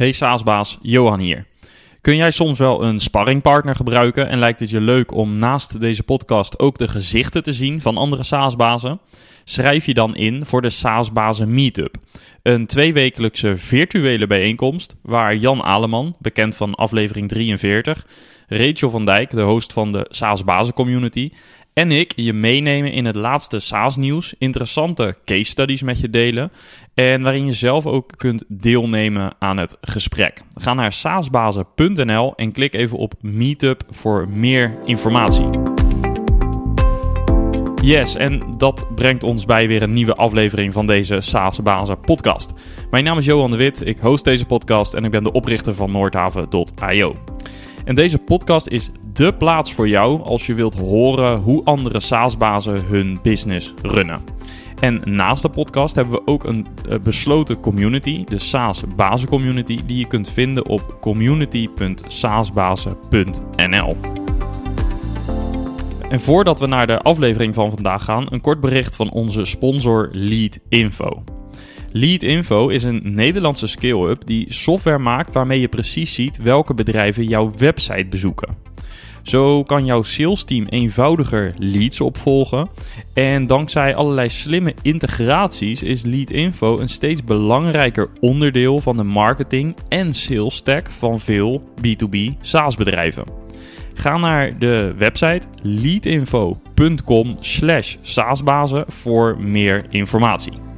Hey SaaSbaas, Johan hier. Kun jij soms wel een sparringpartner gebruiken en lijkt het je leuk om naast deze podcast ook de gezichten te zien van andere SaaSbazen? Schrijf je dan in voor de SaaSbazen Meetup. Een tweewekelijkse virtuele bijeenkomst waar Jan Aleman, bekend van aflevering 43, Rachel van Dijk, de host van de SaaSbazen Community, en ik je meenemen in het laatste SaaS-nieuws, interessante case studies met je delen en waarin je zelf ook kunt deelnemen aan het gesprek. Ga naar saasbazen.nl en klik even op Meetup voor meer informatie. Yes, en dat brengt ons bij weer een nieuwe aflevering van deze SaaSbazen podcast. Mijn naam is Johan de Wit, ik host deze podcast en ik ben de oprichter van Noordhaven.io. En deze podcast is dé plaats voor jou als je wilt horen hoe andere SaaS-bazen hun business runnen. En naast de podcast hebben we ook een eh, besloten community, de SaaS Bazen Community, die je kunt vinden op community.saasbazen.nl. En voordat we naar de aflevering van vandaag gaan, een kort bericht van onze sponsor Lead Info. Leadinfo is een Nederlandse scale-up die software maakt waarmee je precies ziet welke bedrijven jouw website bezoeken. Zo kan jouw sales team eenvoudiger leads opvolgen. En dankzij allerlei slimme integraties is Leadinfo een steeds belangrijker onderdeel van de marketing en sales stack van veel B2B SaaS bedrijven. Ga naar de website leadinfo.com slash saasbazen voor meer informatie.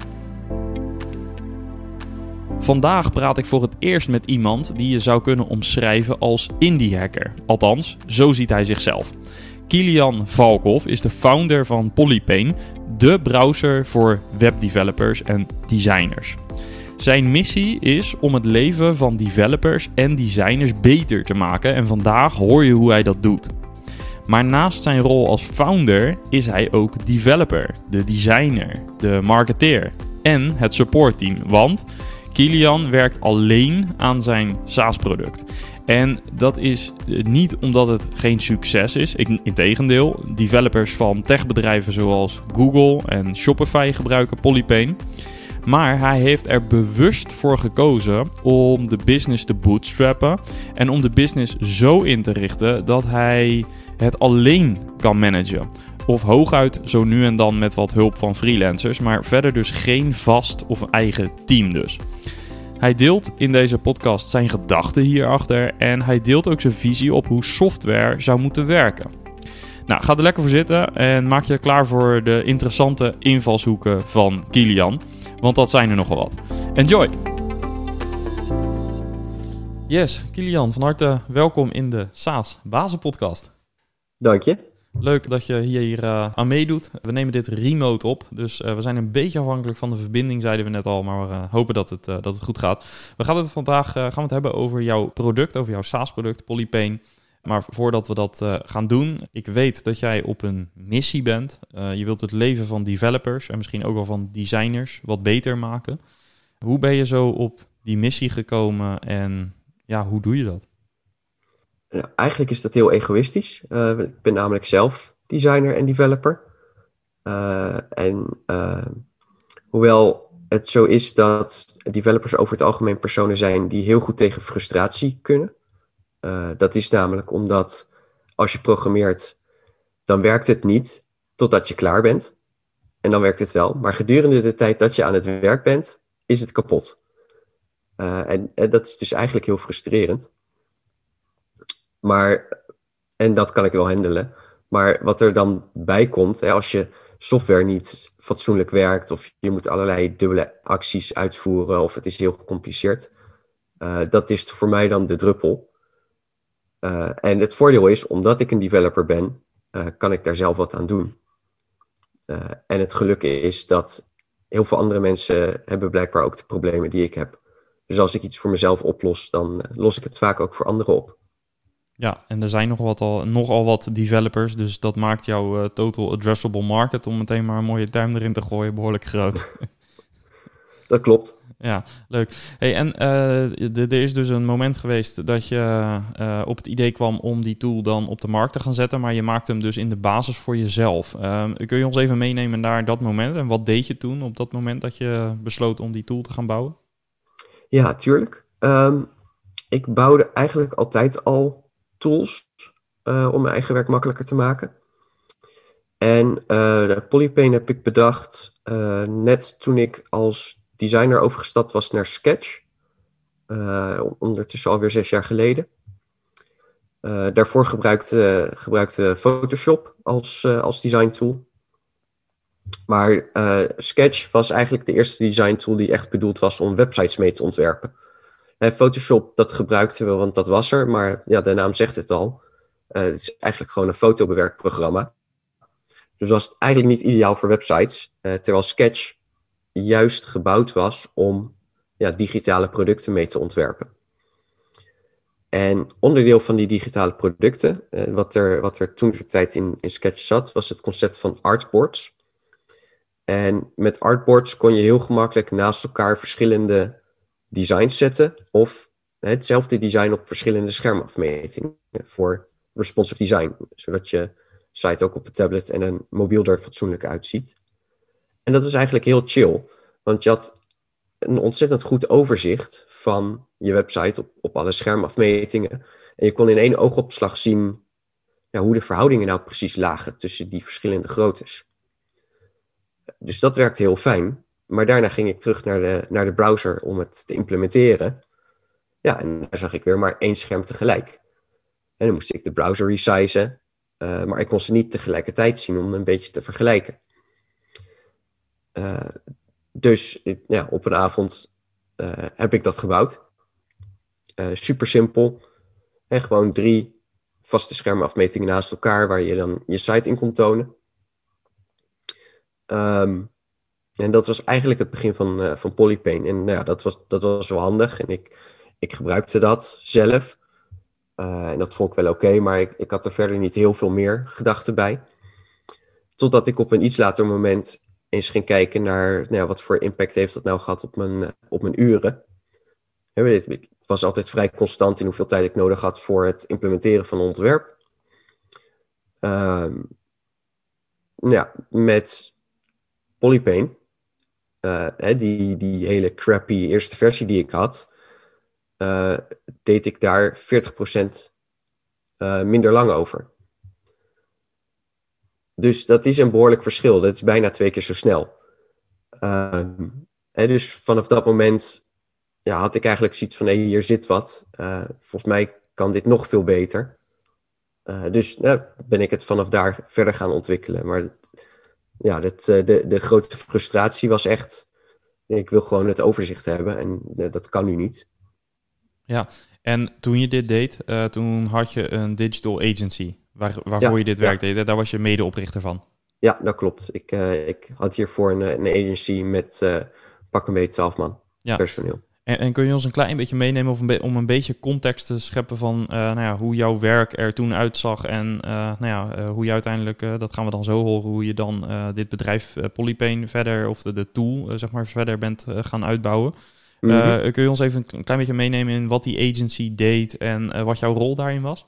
Vandaag praat ik voor het eerst met iemand die je zou kunnen omschrijven als indie hacker. Althans, zo ziet hij zichzelf. Kilian Valkhoff is de founder van Polypane, de browser voor webdevelopers en designers. Zijn missie is om het leven van developers en designers beter te maken en vandaag hoor je hoe hij dat doet. Maar naast zijn rol als founder is hij ook developer, de designer, de marketeer en het supportteam. Want Kilian werkt alleen aan zijn SaaS-product. En dat is eh, niet omdat het geen succes is. Integendeel, developers van techbedrijven zoals Google en Shopify gebruiken Polypane. Maar hij heeft er bewust voor gekozen om de business te bootstrappen en om de business zo in te richten dat hij het alleen kan managen. Of hooguit zo nu en dan met wat hulp van freelancers, maar verder dus geen vast of eigen team dus. Hij deelt in deze podcast zijn gedachten hierachter en hij deelt ook zijn visie op hoe software zou moeten werken. Nou, ga er lekker voor zitten en maak je klaar voor de interessante invalshoeken van Kilian, want dat zijn er nogal wat. Enjoy! Yes, Kilian, van harte welkom in de SaaS Bazen podcast. Dank je. Leuk dat je hier uh, aan meedoet. We nemen dit remote op, dus uh, we zijn een beetje afhankelijk van de verbinding, zeiden we net al, maar we uh, hopen dat het, dat het goed gaat. We gaan het vandaag gaan we het hebben over jouw product, over jouw SaaS-product, Polypane. Maar voordat we dat gaan doen, ik weet dat jij op een missie bent. je wilt het leven van developers en misschien ook wel van designers wat beter maken. Hoe ben je zo op die missie gekomen en ja, hoe doe je dat? Ja, eigenlijk is dat heel egoïstisch. Uh, ik ben namelijk zelf designer en developer. Uh, en hoewel het zo is dat developers over het algemeen personen zijn die heel goed tegen frustratie kunnen. dat is namelijk omdat als je programmeert, dan werkt het niet totdat je klaar bent. En dan werkt het wel. Maar gedurende de tijd dat je aan het werk bent, is het kapot. en dat is dus eigenlijk heel frustrerend. Maar, en dat kan ik wel handelen. Maar wat er dan bij komt, hè, als je software niet fatsoenlijk werkt, of je moet allerlei dubbele acties uitvoeren, of het is heel gecompliceerd, uh, dat is voor mij dan de druppel. Uh, en het voordeel is, omdat ik een developer ben, uh, kan ik daar zelf wat aan doen. en het geluk is dat heel veel andere mensen hebben blijkbaar ook de problemen die ik heb. Dus als ik iets voor mezelf oplos, dan los ik het vaak ook voor anderen op. Ja, en er zijn nog wat al, nogal wat developers, dus dat maakt jouw uh, total addressable market, om meteen maar een mooie term erin te gooien, behoorlijk groot. dat klopt. Ja, leuk. Hey, en uh, er is dus een moment geweest dat je uh, op het idee kwam om die tool dan op de markt te gaan zetten, maar je maakte hem dus in de basis voor jezelf. Ehm, kun je ons even meenemen naar dat moment en wat deed je toen op dat moment dat je besloot om die tool te gaan bouwen? Ja, tuurlijk. Ehm, ik bouwde eigenlijk altijd al tools uh, om mijn eigen werk makkelijker te maken. En de Polypane heb ik bedacht uh, net toen ik als designer overgestapt was naar Sketch. ondertussen alweer zes jaar geleden. daarvoor gebruikte, gebruikte Photoshop als, als design tool. Maar Sketch was eigenlijk de eerste design tool die echt bedoeld was om websites mee te ontwerpen. Photoshop, dat gebruikten we, want dat was er. Maar ja, de naam zegt het al. Uh, het is eigenlijk gewoon een fotobewerkprogramma. Dus was het eigenlijk niet ideaal voor websites. Uh, terwijl Sketch juist gebouwd was om ja, digitale producten mee te ontwerpen. En onderdeel van die digitale producten, wat, er, wat er toen de tijd in, in Sketch zat, was het concept van artboards. En met artboards kon je heel gemakkelijk naast elkaar verschillende designs zetten of hetzelfde design op verschillende schermafmetingen voor responsive design, zodat je site ook op een tablet en een mobiel er fatsoenlijk uitziet. En dat was eigenlijk heel chill, want je had een ontzettend goed overzicht van je website op, op alle schermafmetingen. En je kon in één oogopslag zien ja, hoe de verhoudingen nou precies lagen tussen die verschillende groottes. Dus dat werkte heel fijn. Maar daarna ging ik terug naar de, naar de browser om het te implementeren. Ja, en daar zag ik weer maar één scherm tegelijk. En dan moest ik de browser resizen, uh, maar ik kon ze niet tegelijkertijd zien om een beetje te vergelijken. Uh, dus ja, op een avond uh, heb ik dat gebouwd. super simpel. En gewoon drie vaste schermafmetingen naast elkaar waar je dan je site in kon tonen. Um, en dat was eigenlijk het begin van, uh, van Polypane. En nou ja, dat was, dat was wel handig. En ik, ik gebruikte dat zelf. Uh, en dat vond ik wel oké, maar ik, ik had er verder niet heel veel meer gedachten bij. Totdat ik op een iets later moment eens ging kijken naar nou ja, wat voor impact heeft dat nou gehad op mijn, op mijn uren. Ik was altijd vrij constant in hoeveel tijd ik nodig had voor het implementeren van een ontwerp. Uh, ja, met Polypane uh, die, die hele crappy eerste versie die ik had, uh, deed ik daar 40% uh, eh, minder lang over. Dus dat is een behoorlijk verschil. Dat is bijna twee keer zo snel. Ehm, dus vanaf dat moment ja, had ik eigenlijk zoiets van: hé, hier zit wat. volgens mij kan dit nog veel beter. dus ben ik het vanaf daar verder gaan ontwikkelen. Maar ja, dat, eh, de, de grote frustratie was echt, ik wil gewoon het overzicht hebben en eh, dat kan nu niet. Ja, en toen je dit deed, uh, toen had je een digital agency waar, waarvoor je dit werk deed. Daar was je medeoprichter van. Ja, dat klopt. Ik, ik had hiervoor een, een agency met uh, pak een beetje 12 man personeel. En, en, kun je ons een klein beetje meenemen of een om een beetje context te scheppen van uh, nou ja, hoe jouw werk er toen uitzag en uh, nou ja, uh, hoe je uiteindelijk, dat gaan we dan zo horen, hoe je dan dit bedrijf Polypane verder of de, de tool zeg maar verder bent gaan uitbouwen. Mm -hmm. kun je ons even een klein beetje meenemen in wat die agency deed en wat jouw rol daarin was?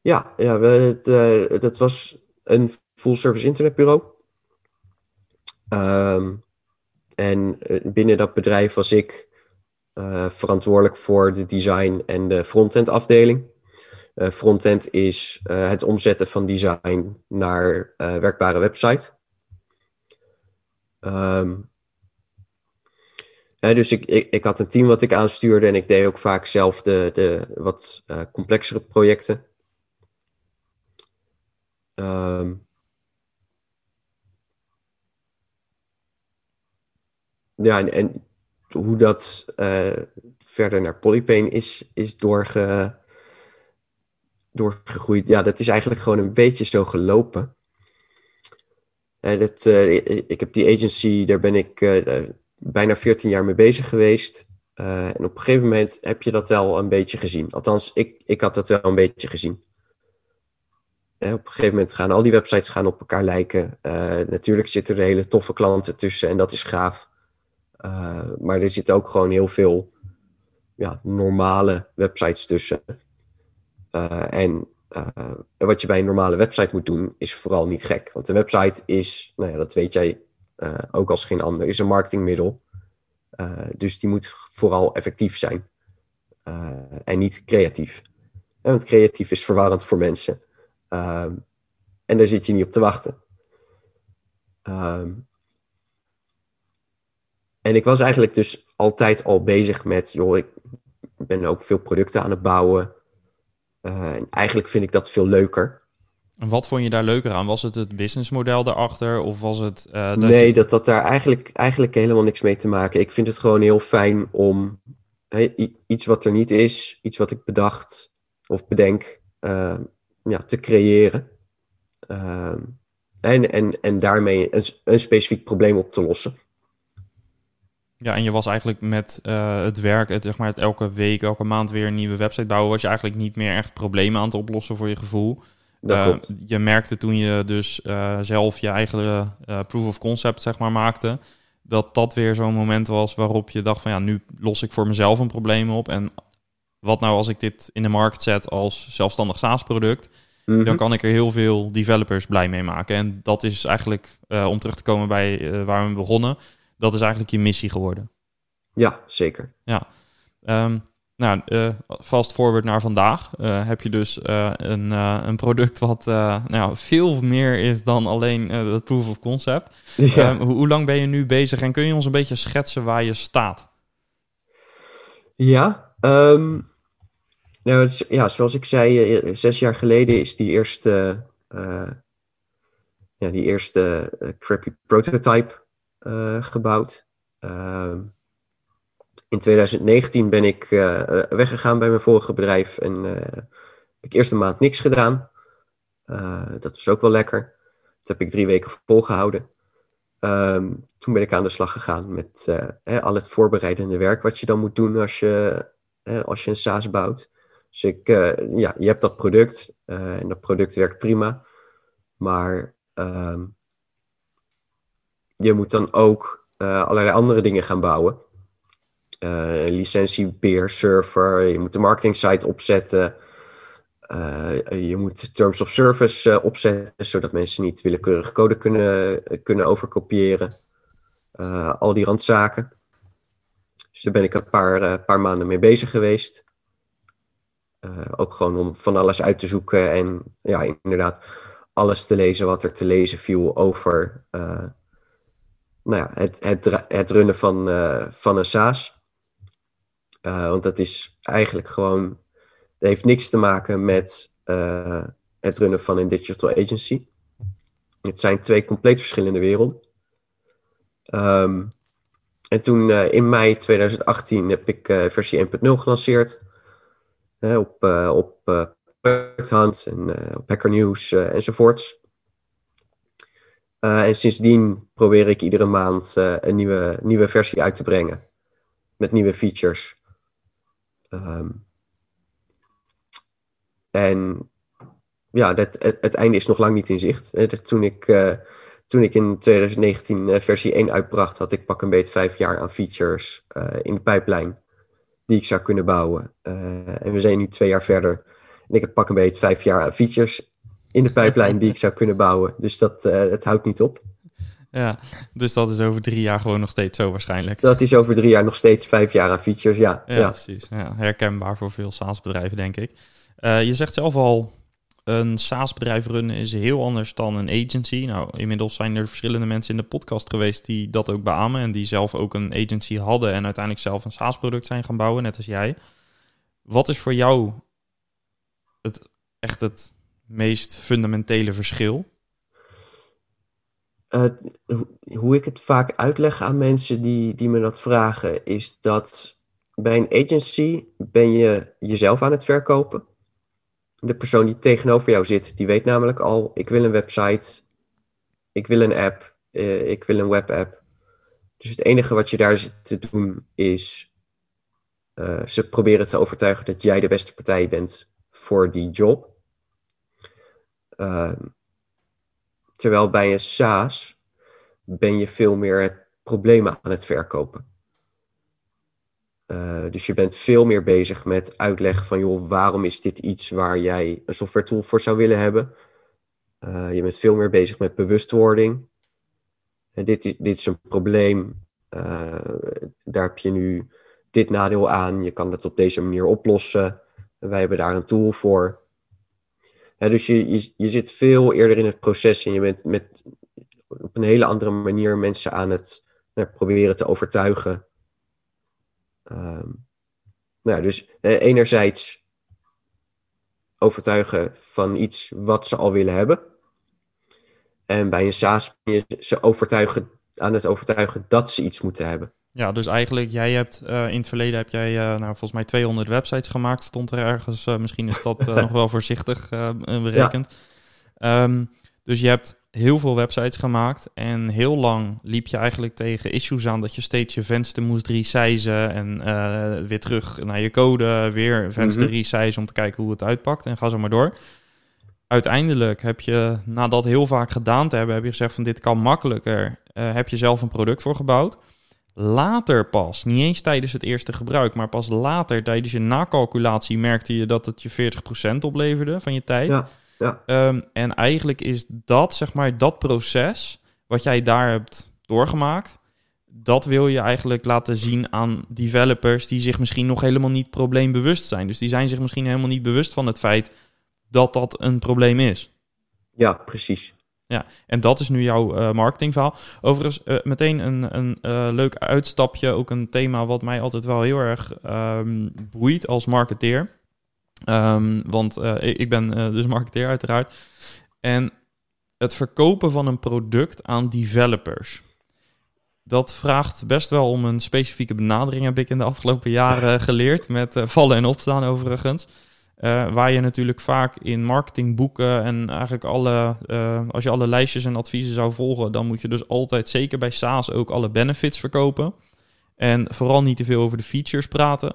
Ja, ja we, het, dat was een full service internetbureau. Um, en binnen dat bedrijf was ik verantwoordelijk voor de design en de frontend afdeling. Uh, frontend is uh, het omzetten van design naar werkbare website. Um, dus ik, ik, ik, had een team wat ik aanstuurde en ik deed ook vaak zelf de, de wat complexere projecten. Um, ja, en hoe dat uh, verder naar Polypane is, is doorge, doorgegroeid. Ja, dat is eigenlijk gewoon een beetje zo gelopen. Dat, uh, ik heb die agency, daar ben ik bijna 14 jaar mee bezig geweest. en op een gegeven moment heb je dat wel een beetje gezien. Althans, ik, ik had dat wel een beetje gezien. op een gegeven moment gaan al die websites gaan op elkaar lijken. natuurlijk zitten er hele toffe klanten tussen en dat is gaaf. Uh, maar er zitten ook gewoon heel veel ja, normale websites tussen. Uh, en uh, wat je bij een normale website moet doen, is vooral niet gek. Want een website is, nou ja, dat weet jij ook als geen ander, is een marketingmiddel. dus die moet vooral effectief zijn. en niet creatief. want creatief is verwarrend voor mensen. Ehm, en daar zit je niet op te wachten. Ehm, en ik was eigenlijk dus altijd al bezig met, joh, ik ben ook veel producten aan het bouwen. Uh, en eigenlijk vind ik dat veel leuker. En wat vond je daar leuker aan? Was het het businessmodel daarachter? Of was het. Uh, dat nee, dat had daar eigenlijk, eigenlijk helemaal niks mee te maken. Ik vind het gewoon heel fijn om iets wat er niet is, iets wat ik bedacht of bedenk, uh, ja, te creëren. Ehm, en, en, en daarmee een, een specifiek probleem op te lossen. Ja, en je was eigenlijk met uh, het werk, het, zeg maar, het elke week, elke maand weer een nieuwe website bouwen, was je eigenlijk niet meer echt problemen aan het oplossen voor je gevoel. Uh, je merkte toen je dus uh, zelf je eigen proof of concept, zeg maar, maakte, dat dat weer zo'n moment was waarop je dacht van ja, nu los ik voor mezelf een probleem op. En wat nou als ik dit in de markt zet als zelfstandig SaaS-product? Dan mhm. kan ik er heel veel developers blij mee maken. En dat is eigenlijk, om terug te komen bij waar we begonnen, dat is eigenlijk je missie geworden. Ja, zeker. Ja. Um, nou, uh, fast forward naar vandaag uh, heb je dus uh, een, een product wat nou, veel meer is dan alleen het proof of concept. Ja. Um, hoe lang ben je nu bezig en kun je ons een beetje schetsen waar je staat? Ja, um, nou, het, ja zoals ik zei, zes jaar geleden is die eerste, ja, die eerste crappy prototype uh, gebouwd. Uh, in 2019 ben ik uh, weggegaan bij mijn vorige bedrijf en heb ik eerst een maand niks gedaan. dat was ook wel lekker. Dat heb ik drie weken volgehouden. Um, toen ben ik aan de slag gegaan met hè, al het voorbereidende werk wat je dan moet doen als je, als je een SaaS bouwt. Dus ik, ja, je hebt dat product en dat product werkt prima. Maar um, je moet dan ook uh, allerlei andere dingen gaan bouwen. Uh, server, je moet de marketing site opzetten. Uh, je moet terms of service opzetten, zodat mensen niet willekeurig code kunnen, kunnen overkopiëren. al die randzaken. Dus daar ben ik een paar, paar maanden mee bezig geweest. ook gewoon om van alles uit te zoeken en ja, inderdaad alles te lezen wat er te lezen viel over nou ja, het, het, het runnen van, uh, van een SaaS. Uh, want dat is eigenlijk gewoon, heeft niks te maken met uh, het runnen van een digital agency. Het zijn twee compleet verschillende werelden. Um, en toen in mei 2018 heb ik versie 1.0 gelanceerd. op op en op Hacker News enzovoorts. Uh, en sindsdien probeer ik iedere maand uh, een nieuwe, nieuwe versie uit te brengen. Met nieuwe features. Um, en ja, dat, het, het, einde is nog lang niet in zicht. Toen ik, toen ik in 2019 versie 1 uitbracht, had ik pak een beetje vijf jaar aan features in de pijplijn. Die ik zou kunnen bouwen. en we zijn nu twee jaar verder. En ik heb pak een beetje vijf jaar aan features in de pijplijn die ik zou kunnen bouwen. Dus dat uh, het houdt niet op. Ja, dus dat is over drie jaar gewoon nog steeds zo waarschijnlijk. Dat is over drie jaar nog steeds vijf jaar aan features, ja. Ja, precies. Ja, herkenbaar voor veel SaaS-bedrijven, denk ik. Uh, je zegt zelf al, een SaaS-bedrijf runnen is heel anders dan een agency. Nou, inmiddels zijn er verschillende mensen in de podcast geweest die dat ook beamen... en die zelf ook een agency hadden en uiteindelijk zelf een SaaS-product zijn gaan bouwen, net als jij. Wat is voor jou het, echt het meest fundamentele verschil? Uh, hoe ik het vaak uitleg aan mensen die, die me dat vragen, is dat bij een agency ben je jezelf aan het verkopen. De persoon die tegenover jou zit, die weet namelijk al, ik wil een website, ik wil een app, uh, ik wil een webapp. Dus het enige wat je daar zit te doen is, uh, ze proberen te overtuigen dat jij de beste partij bent voor die job. Ehm, terwijl bij een SaaS ben je veel meer het probleem aan het verkopen. Uh, dus je bent veel meer bezig met uitleggen van, joh, waarom is dit iets waar jij een software tool voor zou willen hebben? Uh, je bent veel meer bezig met bewustwording. Dit, is, dit is een probleem. Uh, daar heb je nu dit nadeel aan, je kan het op deze manier oplossen. Wij hebben daar een tool voor. Dus je, je, je zit veel eerder in het proces en je bent met, op een hele andere manier mensen aan het proberen te overtuigen. Um, nou, dus enerzijds overtuigen van iets wat ze al willen hebben. En bij een SaaS ben je ze overtuigen, aan het overtuigen dat ze iets moeten hebben. Ja, dus eigenlijk, jij hebt uh, in het verleden heb jij uh, nou, volgens mij 200 websites gemaakt, stond er ergens. Uh, misschien is dat nog wel voorzichtig berekend. Ja. Um, dus je hebt heel veel websites gemaakt en heel lang liep je eigenlijk tegen issues aan dat je steeds je venster moest resizen en weer terug naar je code, weer venster mm resizen om te kijken hoe het uitpakt en ga zo maar door. Uiteindelijk heb je, na dat heel vaak gedaan te hebben, heb je gezegd van dit kan makkelijker, uh, heb je zelf een product voor gebouwd. Later pas, niet eens tijdens het eerste gebruik, maar pas later tijdens je nakalculatie merkte je dat het je 40% opleverde van je tijd. Ja. Ja. Ehm, en eigenlijk is dat, zeg maar, dat proces wat jij daar hebt doorgemaakt, dat wil je eigenlijk laten zien aan developers die zich misschien nog helemaal niet probleembewust zijn. Dus die zijn zich misschien helemaal niet bewust van het feit dat dat een probleem is. Ja, precies. Ja, en dat is nu jouw uh, marketingverhaal. Overigens, uh, meteen een, een uh, leuk uitstapje. Ook een thema wat mij altijd wel heel erg um, boeit als marketeer. Um, want ik ben dus marketeer uiteraard. En het verkopen van een product aan developers. Dat vraagt best wel om een specifieke benadering, heb ik in de afgelopen jaren geleerd. Met vallen en opstaan overigens. Waar je natuurlijk vaak in marketingboeken en eigenlijk alle, als je alle lijstjes en adviezen zou volgen, dan moet je dus altijd, zeker bij SaaS, ook alle benefits verkopen. En vooral niet te veel over de features praten.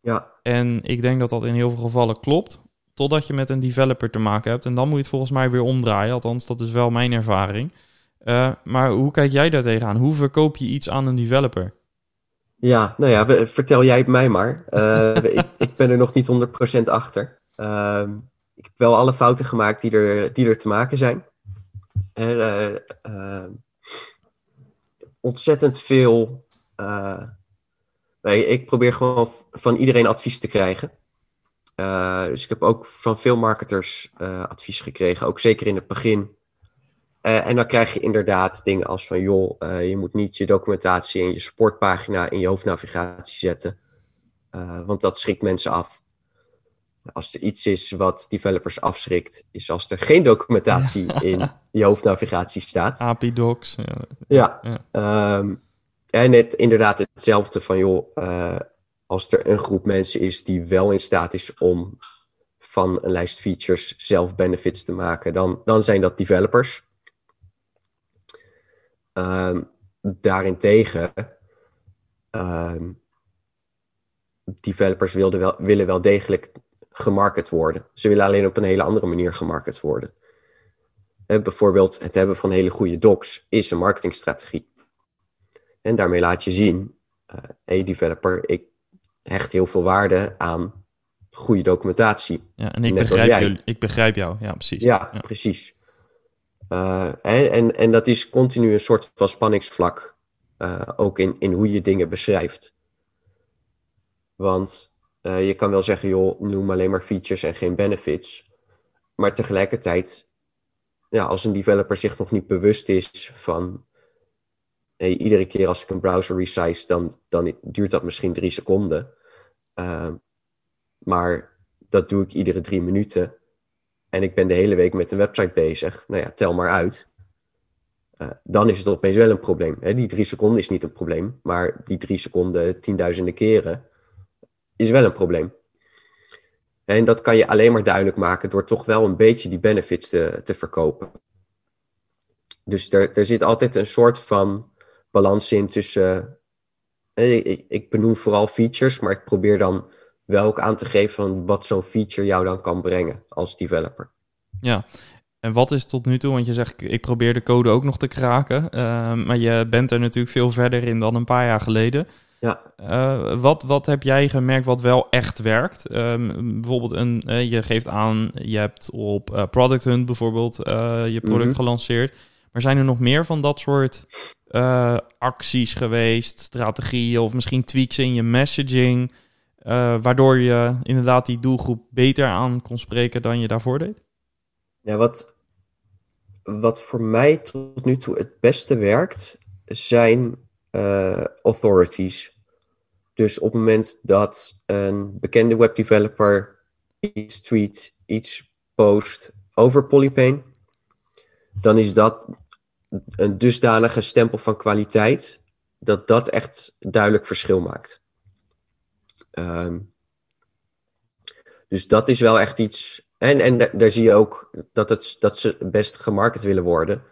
Ja. En ik denk dat dat in heel veel gevallen klopt, totdat je met een developer te maken hebt. En dan moet je het volgens mij weer omdraaien, althans dat is wel mijn ervaring. Uh, maar hoe kijk jij daar tegenaan? Hoe verkoop je iets aan een developer? Ja, nou ja, vertel jij het mij maar. Uh, ik, ik, ben er nog niet 100% achter. Uh, ik heb wel alle fouten gemaakt die er, die er te maken zijn. Er, ontzettend veel Nee, ik probeer gewoon van iedereen advies te krijgen. Uh, dus ik heb ook van veel marketers uh, advies gekregen, ook zeker in het begin. Uh, en dan krijg je inderdaad dingen als van, joh, je moet niet je documentatie en je supportpagina in je hoofdnavigatie zetten. want dat schrikt mensen af. Als er iets is wat developers afschrikt, is als er geen documentatie in je hoofdnavigatie staat. API docs. Ja. ja. Um, en net inderdaad hetzelfde van, joh, uh, als er een groep mensen is die wel in staat is om van een lijst features zelf benefits te maken, dan, dan zijn dat developers. Um, daarentegen, um, developers wilden wel, willen wel degelijk gemarket worden. Ze willen alleen op een hele andere manier gemarket worden. En bijvoorbeeld het hebben van hele goede docs is een marketingstrategie. En daarmee laat je zien, uh, hey developer, ik hecht heel veel waarde aan goede documentatie. Ja, en ik, begrijp, jullie, ik begrijp jou, ja precies. Ja, precies. Uh, en, en dat is continu een soort van spanningsvlak, uh, ook in, in hoe je dingen beschrijft. Want je kan wel zeggen, joh, noem alleen maar features en geen benefits. Maar tegelijkertijd, ja, als een developer zich nog niet bewust is van iedere keer als ik een browser resize, dan, dan duurt dat misschien drie seconden. Maar dat doe ik iedere drie minuten. En ik ben de hele week met een website bezig. Nou ja, tel maar uit. Uh, dan is het opeens wel een probleem. Hè? Die drie seconden is niet een probleem. Maar die drie seconden tienduizenden keren is wel een probleem. En dat kan je alleen maar duidelijk maken door toch wel een beetje die benefits te, te verkopen. Dus er, er zit altijd een soort van balans in tussen. Eh, ik benoem vooral features, maar ik probeer dan wel ook aan te geven van wat zo'n feature jou dan kan brengen als developer. Ja, en wat is tot nu toe, want je zegt ik probeer de code ook nog te kraken, uh, maar je bent er natuurlijk veel verder in dan een paar jaar geleden. Ja. Uh, wat, wat heb jij gemerkt wat wel echt werkt? Um, bijvoorbeeld, een, uh, je geeft aan, je hebt op Product Hunt bijvoorbeeld je product mm -hmm. gelanceerd. Maar zijn er nog meer van dat soort acties geweest, strategieën of misschien tweaks in je messaging, uh, waardoor je inderdaad die doelgroep beter aan kon spreken dan je daarvoor deed? Ja, wat, wat voor mij tot nu toe het beste werkt, zijn uh, authorities. Dus op het moment dat een bekende webdeveloper iets tweet, iets post over Polypane, dan is dat een dusdanige stempel van kwaliteit dat dat echt duidelijk verschil maakt. Um, dus dat is wel echt iets. En, en daar zie je ook dat, het, dat ze best gemarket willen worden.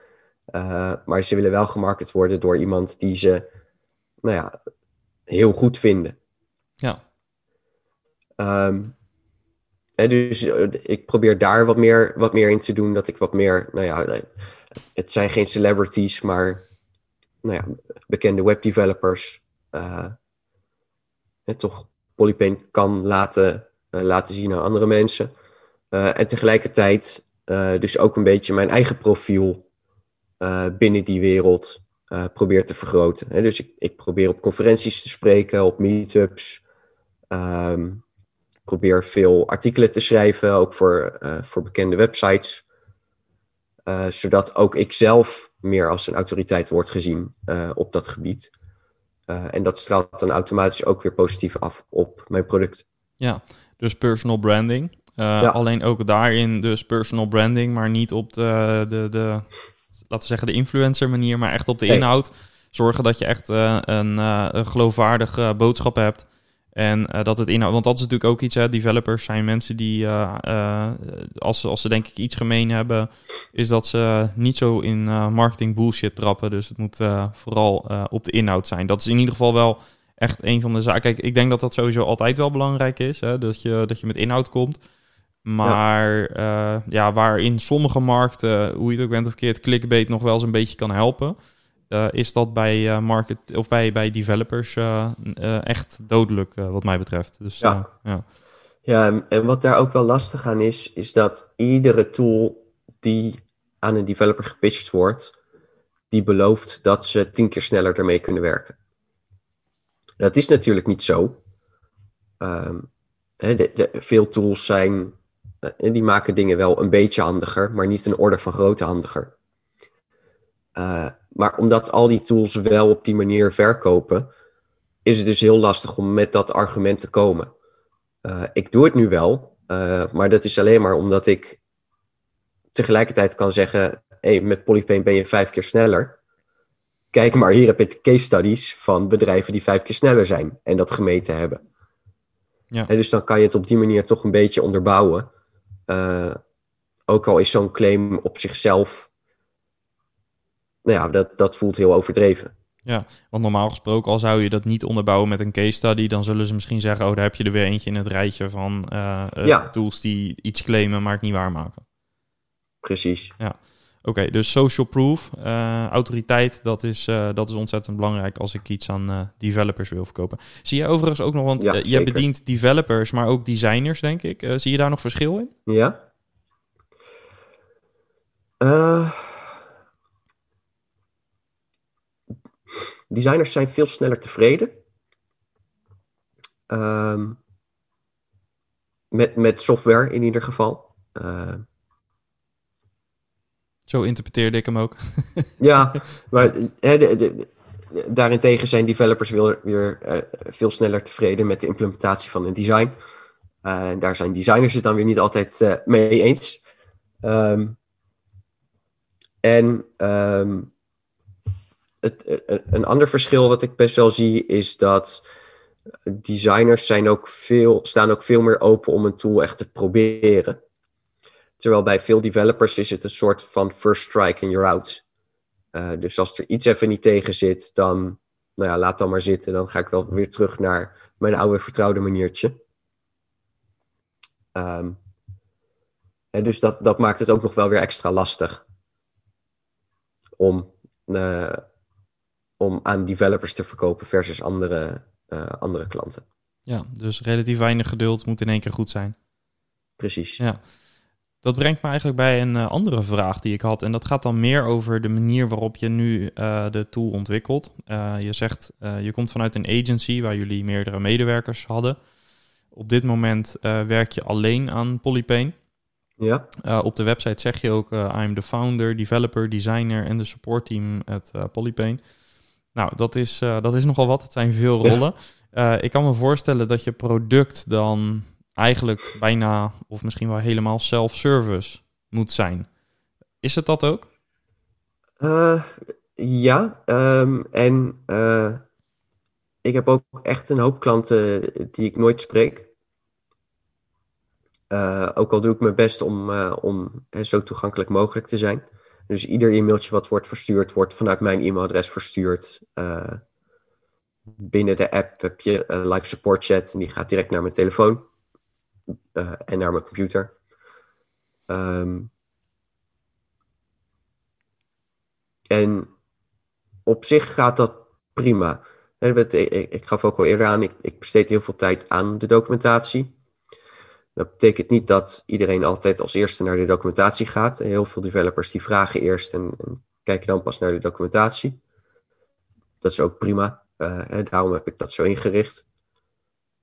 Uh, maar ze willen wel gemarket worden door iemand die ze nou ja, heel goed vinden. Ja. Um, en dus uh, ik probeer daar wat meer, wat meer in te doen. Dat ik wat meer, nou ja, het zijn geen celebrities, maar nou ja, bekende webdevelopers. Uh, en toch Polypane kan laten, uh, laten zien aan andere mensen. Uh, en tegelijkertijd dus ook een beetje mijn eigen profiel binnen die wereld probeer te vergroten. Hè? Dus ik, ik, probeer op conferenties te spreken, op meetups. Um, probeer veel artikelen te schrijven, ook voor, voor bekende websites. Zodat ook ik zelf meer als een autoriteit wordt gezien op dat gebied. Uh, en dat straalt dan automatisch ook weer positief af op mijn product. Ja, dus personal branding. Ja. Alleen ook daarin dus personal branding, maar niet op de, de, de laten we zeggen, de influencer manier, maar echt op de nee. inhoud. Zorgen dat je echt een, een geloofwaardige boodschap hebt. En uh, dat het inhoud, want dat is natuurlijk ook iets, hè, developers zijn mensen die, uh, uh, als, als ze denk ik iets gemeen hebben, is dat ze niet zo in marketing bullshit trappen. Dus het moet vooral op de inhoud zijn. Dat is in ieder geval wel echt een van de zaken. Kijk, ik denk dat dat sowieso altijd wel belangrijk is, hè, dat, je, dat je met inhoud komt. Maar ja. ja, waar in sommige markten, hoe je het ook bent of keert, clickbait nog wel eens een beetje kan helpen. Uh, is dat bij, uh, market, of bij, bij developers uh, echt dodelijk, wat mij betreft. Dus, ja. ja. ja, en wat daar ook wel lastig aan is, is dat iedere tool die aan een developer gepitcht wordt, die belooft dat ze tien keer sneller ermee kunnen werken. Dat is natuurlijk niet zo. Um, de, de, veel tools zijn, die maken dingen wel een beetje handiger, maar niet een orde van grootte handiger. Uh, maar omdat al die tools wel op die manier verkopen, is het dus heel lastig om met dat argument te komen. Uh, ik doe het nu wel, uh, maar dat is alleen maar omdat ik tegelijkertijd kan zeggen: hey, met Polypane ben je vijf keer sneller. Kijk maar, hier heb ik case studies van bedrijven die vijf keer sneller zijn en dat gemeten hebben. Ja. En dus dan kan je het op die manier toch een beetje onderbouwen. Uh, ook al is zo'n claim op zichzelf nou ja, dat, dat voelt heel overdreven. Ja, want normaal gesproken, al zou je dat niet onderbouwen met een case study, dan zullen ze misschien zeggen: Oh, daar heb je er weer eentje in het rijtje van uh, ja. tools die iets claimen, maar het niet waarmaken. Precies. Ja. Oké, okay, dus social proof, uh, autoriteit, dat is, dat is ontzettend belangrijk als ik iets aan developers wil verkopen. Zie je overigens ook nog, want ja, je bedient developers, maar ook designers, denk ik. zie je daar nog verschil in? Ja. Designers zijn veel sneller tevreden. Um, met, met software in ieder geval. Uh, Zo interpreteerde ik hem ook. ja, maar he, de, de, daarentegen zijn developers weer, weer uh, veel sneller tevreden met de implementatie van een design. Uh, daar zijn designers het dan weer niet altijd mee eens. Um, en um, het, een ander verschil wat ik best wel zie is dat designers zijn ook veel, staan ook veel meer open om een tool echt te proberen. Terwijl bij veel developers is het een soort van first strike and you're out. Uh, dus als er iets even niet tegen zit, dan nou ja, laat dan maar zitten. Dan ga ik wel weer terug naar mijn oude vertrouwde maniertje. Um, en dus dat, dat maakt het ook nog wel weer extra lastig om uh, om aan developers te verkopen versus andere, uh, andere klanten. Ja, dus relatief weinig geduld moet in één keer goed zijn. Precies. Ja. Dat brengt me eigenlijk bij een uh, andere vraag die ik had. En dat gaat dan meer over de manier waarop je nu uh, de tool ontwikkelt. Uh, je zegt, je komt vanuit een agency waar jullie meerdere medewerkers hadden. Op dit moment werk je alleen aan Polypane. Ja. op de website zeg je ook, I'm the founder, developer, designer en de support team at Polypane. Nou, dat is, dat is nogal wat. Het zijn veel rollen. ik kan me voorstellen dat je product dan eigenlijk bijna of misschien wel helemaal self-service moet zijn. Is het dat ook? Uh, ja, um, en ik heb ook echt een hoop klanten die ik nooit spreek. Ook al doe ik mijn best om, om zo toegankelijk mogelijk te zijn. Dus ieder e-mailtje wat wordt verstuurd, wordt vanuit mijn e-mailadres verstuurd. binnen de app heb je een live support chat en die gaat direct naar mijn telefoon. Uh, en naar mijn computer. Um, en op zich gaat dat prima. Ik, gaf ook al eerder aan, ik, besteed heel veel tijd aan de documentatie. Dat betekent niet dat iedereen altijd als eerste naar de documentatie gaat. Heel veel developers die vragen eerst en, en kijken dan pas naar de documentatie. Dat is ook prima. Uh, daarom heb ik dat zo ingericht.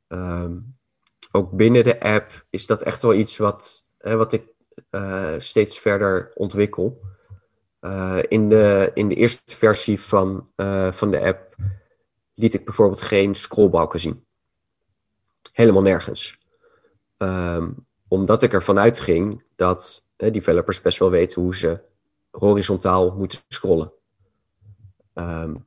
Um, ook binnen de app is dat echt wel iets wat, hè, wat ik uh, steeds verder ontwikkel. Uh, in, de, in de eerste versie van, van de app liet ik bijvoorbeeld geen scrollbalken zien. Helemaal nergens. Um, omdat ik ervan uitging dat developers best wel weten hoe ze horizontaal moeten scrollen. Um,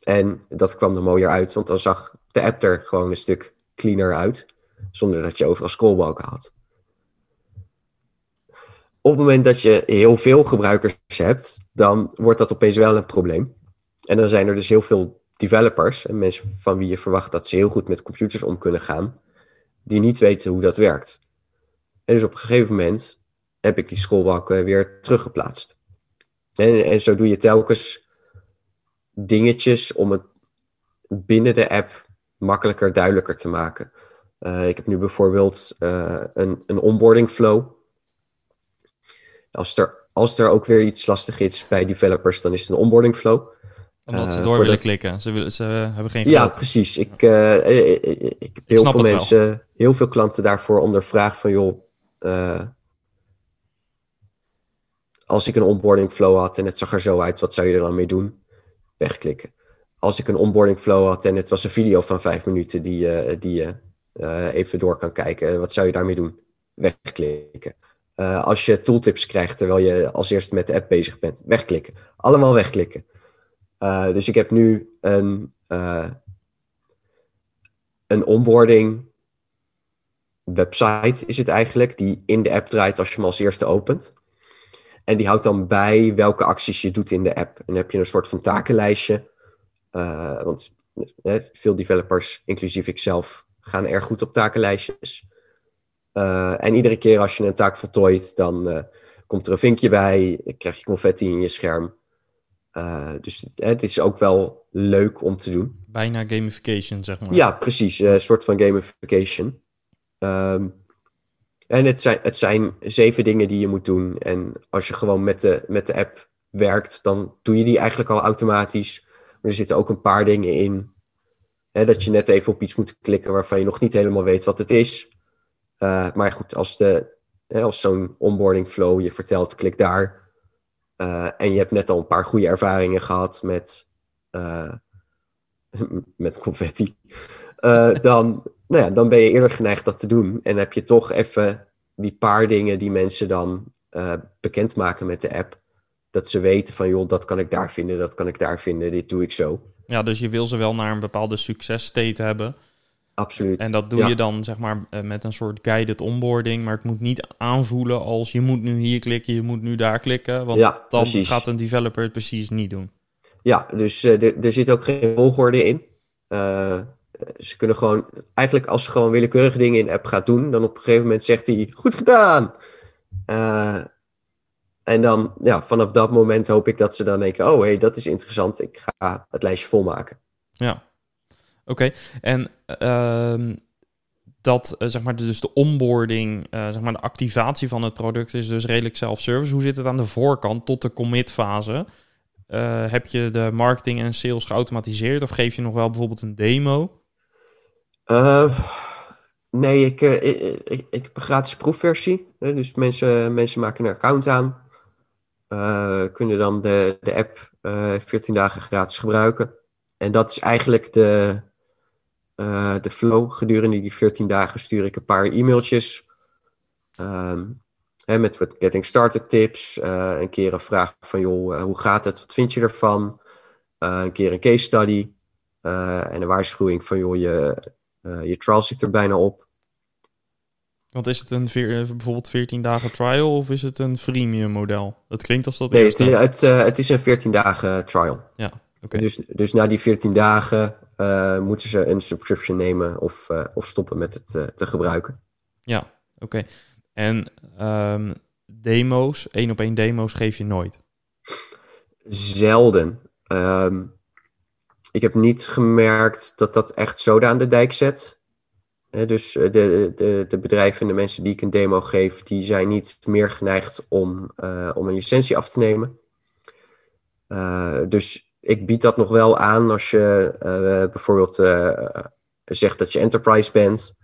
en dat kwam er mooier uit, want dan zag de app er gewoon een stuk cleaner uit zonder dat je overal scrollbalken had. Op het moment dat je heel veel gebruikers hebt, dan wordt dat opeens wel een probleem. En dan zijn er dus heel veel developers en mensen van wie je verwacht dat ze heel goed met computers om kunnen gaan, die niet weten hoe dat werkt. En dus op een gegeven moment heb ik die scrollbalken weer teruggeplaatst. En, en zo doe je telkens dingetjes om het binnen de app makkelijker, duidelijker te maken. Uh, ik heb nu bijvoorbeeld uh, een, een onboarding flow. Als er, als er ook weer iets lastig is bij developers, dan is het een onboarding flow. Omdat ze uh, door willen klikken. Ze, willen, ze hebben geen Ja, precies. Ik, ik, ik, heb heel veel mensen, heel veel klanten daarvoor ondervraagd van joh, als ik een onboarding flow had en het zag er zo uit, wat zou je er dan mee doen? Wegklikken. Als ik een onboarding flow had en het was een video van vijf minuten die, die je uh, even door kan kijken. Wat zou je daarmee doen? Wegklikken. Uh, als je tooltips krijgt terwijl je als eerste met de app bezig bent, wegklikken. Allemaal wegklikken. Uh, dus ik heb nu een, een onboarding website, is het eigenlijk, die in de app draait als je hem als eerste opent. En die houdt dan bij welke acties je doet in de app. En dan heb je een soort van takenlijstje. want veel developers, inclusief ikzelf, gaan erg goed op takenlijstjes. En iedere keer als je een taak voltooit, dan komt er een vinkje bij, krijg je confetti in je scherm. Uh, dus het is ook wel leuk om te doen. Bijna gamification, zeg maar. Ja, precies. Een soort van gamification. Um, en het zijn, het zijn zeven dingen die je moet doen. En als je gewoon met de, met de app werkt, dan doe je die eigenlijk al automatisch. Maar er zitten ook een paar dingen in Hè, dat je net even op iets moet klikken waarvan je nog niet helemaal weet wat het is. Uh, maar goed, als, de, hè, als zo'n onboarding flow je vertelt, klik daar. Uh, en je hebt net al een paar goede ervaringen gehad met, uh, met confetti. dan, nou ja, dan ben je eerder geneigd dat te doen. En heb je toch even die paar dingen die mensen dan bekendmaken met de app. Dat ze weten van, joh, dat kan ik daar vinden, dat kan ik daar vinden, dit doe ik zo. Ja, dus je wil ze wel naar een bepaalde successtate hebben. Absoluut. En dat doe je dan zeg maar eh, met een soort guided onboarding. Maar het moet niet aanvoelen als je moet nu hier klikken, je moet nu daar klikken. Want ja, dan precies. gaat een developer het precies niet doen. Ja, dus uh, er zit ook geen volgorde in. Uh, ze kunnen gewoon, eigenlijk als ze gewoon willekeurig dingen in de app gaat doen, dan op een gegeven moment zegt hij, goed gedaan. En dan, ja, vanaf dat moment hoop ik dat ze dan denken: oh hé, hey, dat is interessant, ik ga het lijstje volmaken. Ja, oké. En uh, dat zeg maar, dus de onboarding, zeg maar, de activatie van het product is dus redelijk self-service. Hoe zit het aan de voorkant tot de commit fase? heb je de marketing en sales geautomatiseerd of geef je nog wel bijvoorbeeld een demo? nee, ik, ik, ik, ik, heb een gratis proefversie. dus mensen, mensen maken een account aan. kunnen dan de, de app 14 dagen gratis gebruiken. En dat is eigenlijk de, uh, de flow. Gedurende die 14 dagen stuur ik een paar e-mailtjes. Um, hè, met wat getting started tips. Uh, een keer een vraag van, joh, uh, hoe gaat het? Wat vind je ervan? een keer een case study. en een waarschuwing van, joh, je, je trial zit er bijna op. Want is het een veer, bijvoorbeeld 14 dagen trial of is het een freemium model? Het klinkt als dat. Nee, het, het, het, is een 14 dagen trial. Ja. Dus, dus na die 14 dagen moeten ze een subscription nemen of, uh, of stoppen met het uh, te gebruiken. Ja, oké. En um, demo's, één op één demo's geef je nooit? Zelden. Um, ik heb niet gemerkt dat dat echt zoden aan de dijk zet. dus de, de, de bedrijven en de mensen die ik een demo geef, die zijn niet meer geneigd om, om een licentie af te nemen. dus ik bied dat nog wel aan als je uh, bijvoorbeeld uh, zegt dat je enterprise bent.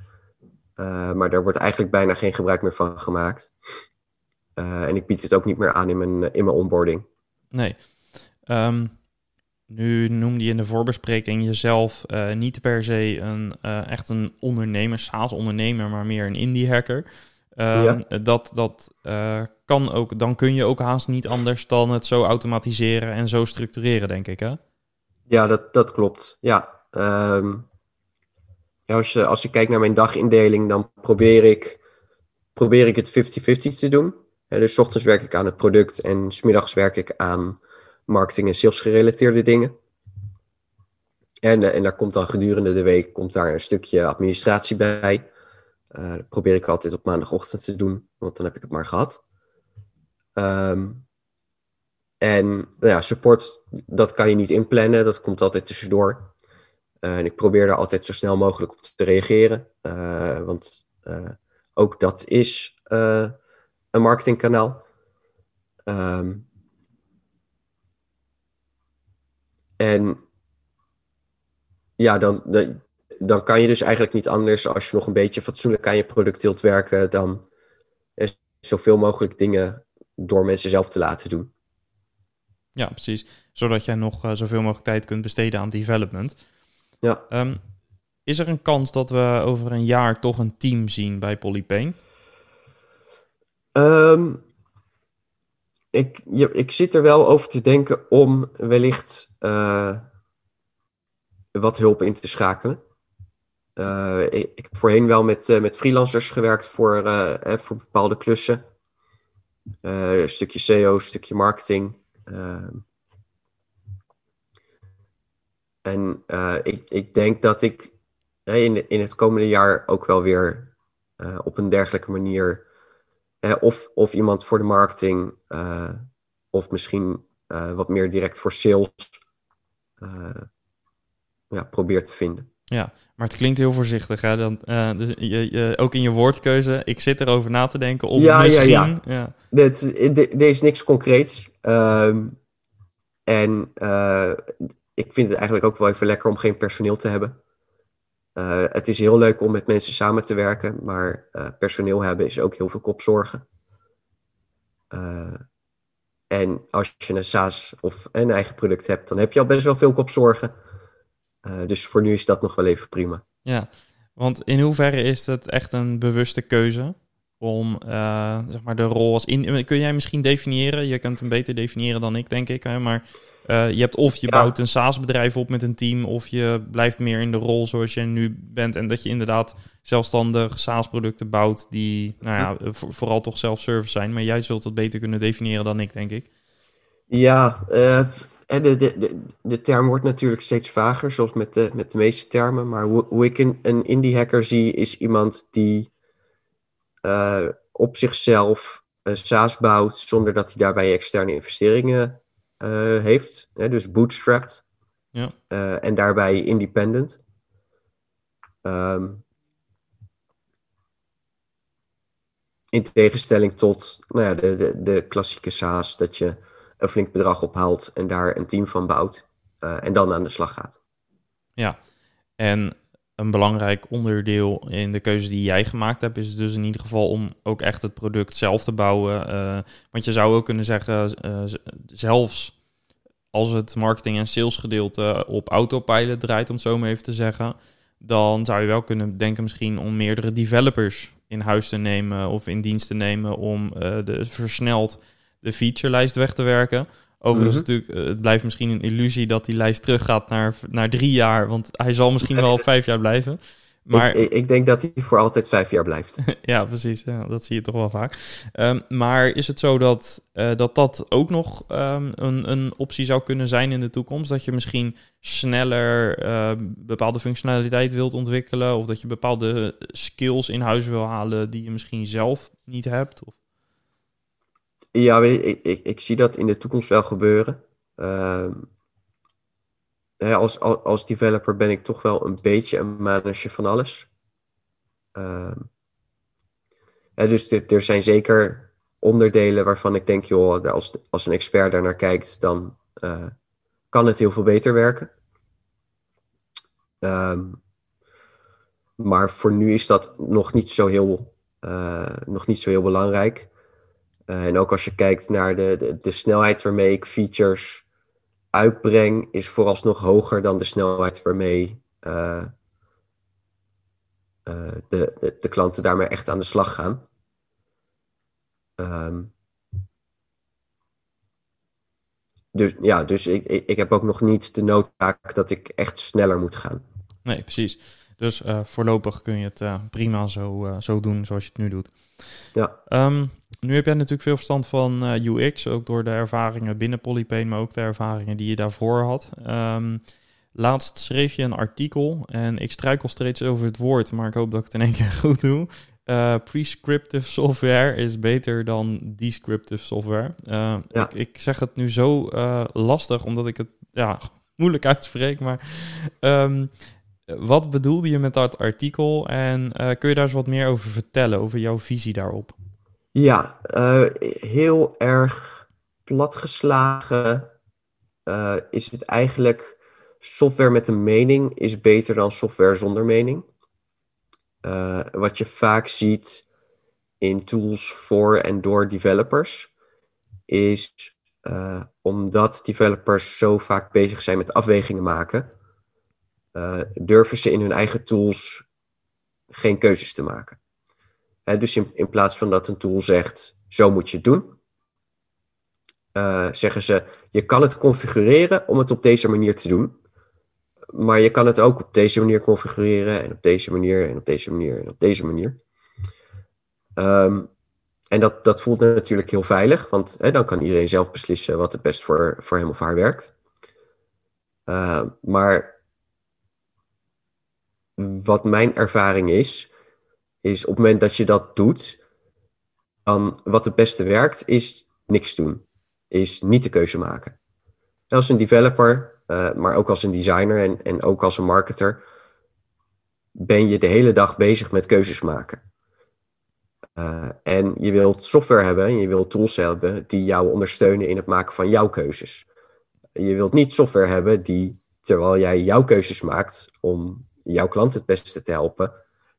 Uh, maar daar wordt eigenlijk bijna geen gebruik meer van gemaakt. en ik bied het ook niet meer aan in mijn, in mijn onboarding. Nee. Um, nu noemde je in de voorbespreking jezelf niet per se een, echt een ondernemer, SaaS-ondernemer, maar meer een indie-hacker. Um, Dat, dat uh, kan ook, dan kun je ook haast niet anders dan het zo automatiseren en zo structureren, denk ik. Hè? Ja, dat, dat klopt. Ja. Um, ja als, je, als ik kijk naar mijn dagindeling, dan probeer ik, probeer ik het 50-50 te doen. Ja, dus ochtends werk ik aan het product en smiddags werk ik aan marketing en sales gerelateerde dingen. En, uh, en daar komt dan gedurende de week komt daar een stukje administratie bij. Dat probeer ik altijd op maandagochtend te doen, want dan heb ik het maar gehad. Um, en nou ja, support, dat kan je niet inplannen, dat komt altijd tussendoor. Uh, en ik probeer daar altijd zo snel mogelijk op te reageren, uh, want ook dat is een marketingkanaal. Um, en ja, dan, dan, dan kan je dus eigenlijk niet anders als je nog een beetje fatsoenlijk aan je product wilt werken, dan zoveel mogelijk dingen door mensen zelf te laten doen. Ja, precies. Zodat jij nog uh, zoveel mogelijk tijd kunt besteden aan development. Ja. Um, is er een kans dat we over een jaar toch een team zien bij Polypane? Um, ik, je, ik zit er wel over te denken om wellicht uh, wat hulp in te schakelen. Uh, ik, heb voorheen wel met, uh, met freelancers gewerkt voor, uh, voor bepaalde klussen. een stukje SEO, een stukje marketing. en ik, ik denk dat ik in, in het komende jaar ook wel weer op een dergelijke manier... of, of iemand voor de marketing, of misschien wat meer direct voor sales... ja, probeer te vinden. Ja, maar het klinkt heel voorzichtig. Hè? Dan, uh, dus je, je, ook in je woordkeuze. Ik zit erover na te denken om ja, misschien... Ja, ja. ja. Dit, dit, is niks concreets. Um, en uh, ik vind het eigenlijk ook wel even lekker om geen personeel te hebben. Uh, het is heel leuk om met mensen samen te werken, maar personeel hebben is ook heel veel kopzorgen. en als je een SaaS of een eigen product hebt, dan heb je al best wel veel kopzorgen. Uh, dus voor nu is dat nog wel even prima. Ja, want in hoeverre is het echt een bewuste keuze om uh, zeg maar de rol als in. Kun jij misschien definiëren? Je kunt hem beter definiëren dan ik, denk ik. Hè? Maar uh, je hebt of je ja. bouwt een SaaS-bedrijf op met een team, of je blijft meer in de rol zoals je nu bent. En dat je inderdaad zelfstandig SaaS-producten bouwt die, nou ja, voor, vooral toch self-service zijn. Maar jij zult het beter kunnen definiëren dan ik, denk ik. Ja, en de, de, de, de, term wordt natuurlijk steeds vager, zoals met de, met de meeste termen. Maar hoe, ik een, een indie hacker zie, is iemand die uh, op zichzelf een SaaS bouwt zonder dat hij daarbij externe investeringen uh, heeft. Hè, dus bootstrapped. Ja. Uh, en daarbij independent. Um, In tegenstelling tot nou ja, de, de, de klassieke SaaS, dat je een flink bedrag ophaalt en daar een team van bouwt uh, en dan aan de slag gaat. Ja, en een belangrijk onderdeel in de keuze die jij gemaakt hebt, is dus in ieder geval om ook echt het product zelf te bouwen. Uh, want je zou ook kunnen zeggen, uh, zelfs als het marketing- en salesgedeelte op autopilot draait, om het zo maar even te zeggen, dan zou je wel kunnen denken misschien om meerdere developers in huis te nemen of in dienst te nemen om de, versneld de featurelijst weg te werken. Overigens, mm natuurlijk, eh, het blijft misschien een illusie dat die lijst teruggaat naar, naar drie jaar, want hij zal misschien wel vijf jaar blijven. Maar... Ik, ik, denk dat hij voor altijd vijf jaar blijft. ja, precies. Ja, dat zie je toch wel vaak. Um, maar is het zo dat uh, dat, dat ook nog um, een, een optie zou kunnen zijn in de toekomst? Dat je misschien sneller uh, bepaalde functionaliteit wilt ontwikkelen? Of dat je bepaalde skills in huis wil halen die je misschien zelf niet hebt? Of? Ja, ik, ik, zie dat in de toekomst wel gebeuren. Uh, als, als, developer ben ik toch wel een beetje een manager van alles. Uh, dus er zijn zeker onderdelen waarvan ik denk, joh, als, als een expert daar naar kijkt, dan uh, kan het heel veel beter werken. Um, maar voor nu is dat nog niet zo heel, uh, nog niet zo heel belangrijk. Uh, en ook als je kijkt naar de, de, de, snelheid waarmee ik features uitbreng, is vooralsnog hoger dan de snelheid waarmee uh, uh, de, de, klanten daarmee echt aan de slag gaan. Um, dus ja, dus ik, ik, ik heb ook nog niet de noodzaak dat ik echt sneller moet gaan. Nee, precies. Dus uh, voorlopig kun je het uh, prima zo, uh, zo doen zoals je het nu doet. Ja. Um, nu heb jij natuurlijk veel verstand van UX, ook door de ervaringen binnen Polypane, maar ook de ervaringen die je daarvoor had. Um, laatst schreef je een artikel en ik struikel steeds over het woord, maar ik hoop dat ik het in één keer goed doe. prescriptive software is beter dan descriptive software. Ja. ik, ik, zeg het nu zo lastig, omdat ik het ja, moeilijk uitspreek, maar... Um, wat bedoelde je met dat artikel en uh, kun je daar eens wat meer over vertellen, over jouw visie daarop? Ja, uh, heel erg platgeslagen uh, is het eigenlijk software met een mening is beter dan software zonder mening. wat je vaak ziet in tools voor en door developers is omdat developers zo vaak bezig zijn met afwegingen maken uh, durven ze in hun eigen tools geen keuzes te maken. dus in, plaats van dat een tool zegt, zo moet je het doen, uh, zeggen ze, je kan het configureren om het op deze manier te doen. Maar je kan het ook op deze manier configureren en op deze manier en op deze manier en op deze manier. Um, en dat, dat voelt natuurlijk heel veilig, want dan kan iedereen zelf beslissen wat het best voor, voor hem of haar werkt. Uh, maar wat mijn ervaring is, is op het moment dat je dat doet, dan wat het beste werkt, is niks doen. Is niet de keuze maken. Als een developer, uh, maar ook als een designer en, en ook als een marketer, ben je de hele dag bezig met keuzes maken. Uh, en je wilt software hebben en je wilt tools hebben die jou ondersteunen in het maken van jouw keuzes. Je wilt niet software hebben die, terwijl jij jouw keuzes maakt om jouw klant het beste te helpen,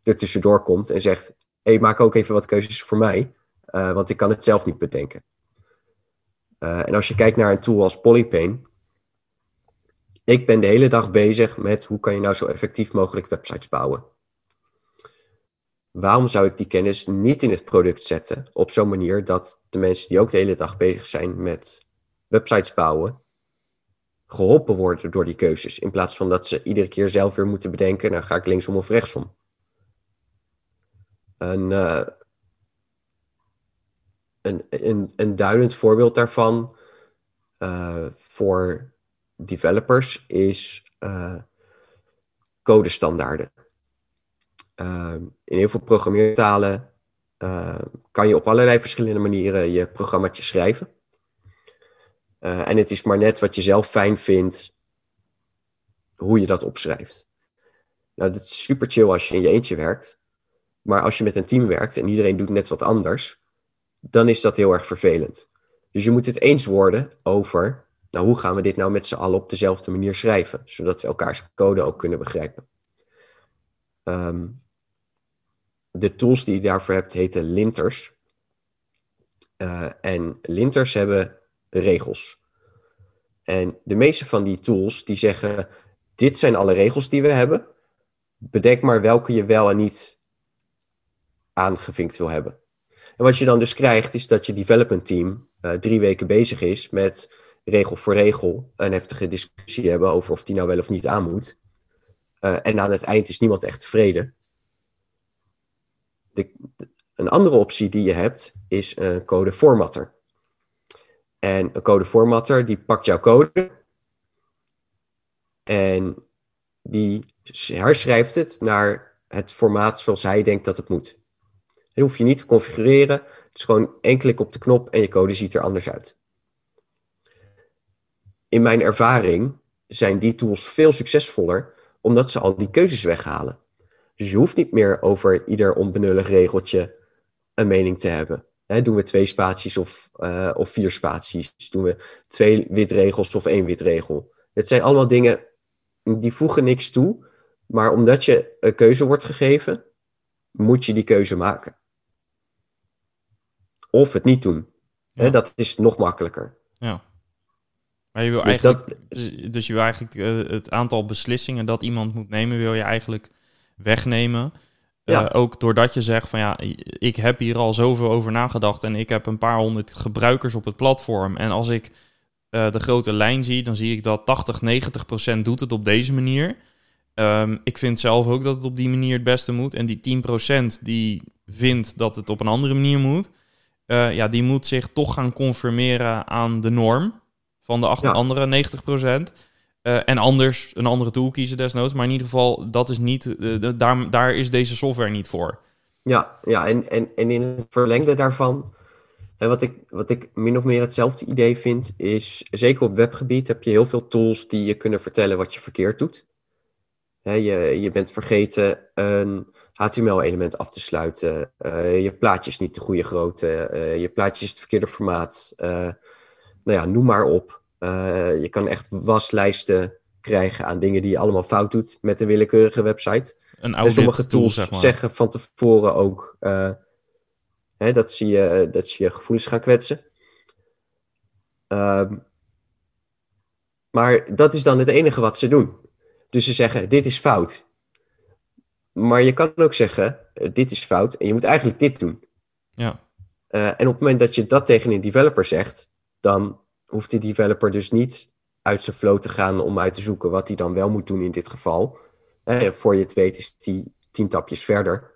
er tussendoor komt en zegt: hey, maak ook even wat keuzes voor mij, uh, want ik kan het zelf niet bedenken. Uh, en als je kijkt naar een tool als Polypane, ik ben de hele dag bezig met hoe kan je nou zo effectief mogelijk websites bouwen. Waarom zou ik die kennis niet in het product zetten op zo'n manier dat de mensen die ook de hele dag bezig zijn met websites bouwen, geholpen worden door die keuzes. In plaats van dat ze iedere keer zelf weer moeten bedenken, nou ga ik linksom of rechtsom. Een, uh, een, een, duidend voorbeeld daarvan uh, voor developers is uh, codestandaarden. in heel veel programmeertalen kan je op allerlei verschillende manieren je programmaatje schrijven. Uh, en het is maar net wat je zelf fijn vindt, hoe je dat opschrijft. Nou, dat is super chill als je in je eentje werkt. Maar als je met een team werkt en iedereen doet net wat anders, dan is dat heel erg vervelend. Dus je moet het eens worden over, nou, hoe gaan we dit nou met z'n allen op dezelfde manier schrijven, zodat we elkaars code ook kunnen begrijpen. Ehm, de tools die je daarvoor hebt heten linters. Uh, en linters hebben regels. En de meeste van die tools die zeggen, dit zijn alle regels die we hebben. Bedenk maar welke je wel en niet aangevinkt wil hebben. En wat je dan dus krijgt, is dat je development team uh, drie weken bezig is met regel voor regel een heftige discussie hebben over of die nou wel of niet aan moet. Uh, en aan het eind is niemand echt tevreden. De, de, een andere optie die je hebt is een code formatter. En een code formatter die pakt jouw code en die herschrijft het naar het formaat zoals hij denkt dat het moet. Dat hoef je niet te configureren. Het is gewoon één klik op de knop en je code ziet er anders uit. In mijn ervaring zijn die tools veel succesvoller omdat ze al die keuzes weghalen. Dus je hoeft niet meer over ieder onbenullig regeltje een mening te hebben. Doen we twee spaties of, uh, of vier spaties? Doen we twee witregels of één witregel? Het zijn allemaal dingen die voegen niks toe, maar omdat je een keuze wordt gegeven, moet je die keuze maken. Of het niet doen. Ja. dat is nog makkelijker. Ja. Maar je wil dus eigenlijk, dat... dus je wil eigenlijk uh, het aantal beslissingen dat iemand moet nemen, wil je eigenlijk wegnemen. Ja. Uh, ook doordat je zegt van ja, ik heb hier al zoveel over nagedacht en ik heb een paar honderd gebruikers op het platform. En als ik uh, de grote lijn zie, dan zie ik dat 80, 90 procent doet het op deze manier. Um, ik vind zelf ook dat het op die manier het beste moet. En die 10 procent die vindt dat het op een andere manier moet, uh, ja, die moet zich toch gaan conformeren aan de norm van de ja. andere 90 procent. Uh, en anders een andere tool kiezen desnoods. Maar in ieder geval, dat is niet, uh, daar, daar is deze software niet voor. Ja, ja en, en, en in het verlengde daarvan, en wat, ik, wat ik min of meer hetzelfde idee vind, is zeker op webgebied heb je heel veel tools die je kunnen vertellen wat je verkeerd doet. He, je, je bent vergeten een HTML-element af te sluiten. Uh, je plaatje is niet de goede grootte. Je plaatje is het verkeerde formaat. Nou ja, noem maar op. je kan echt waslijsten krijgen aan dingen die je allemaal fout doet met een willekeurige website. Een en sommige tools zeg maar. zeggen van tevoren ook Hè, dat, ze je, dat ze je gevoelens gaan kwetsen. Um, maar dat is dan het enige wat ze doen. Dus ze zeggen, dit is fout. Maar je kan ook zeggen, eh, dit is fout en je moet eigenlijk dit doen. Ja. Uh, en op het moment dat je dat tegen een developer zegt, dan hoeft die developer dus niet uit zijn flow te gaan om uit te zoeken wat hij dan wel moet doen in dit geval. Uh, voor je het weet is die tien tapjes verder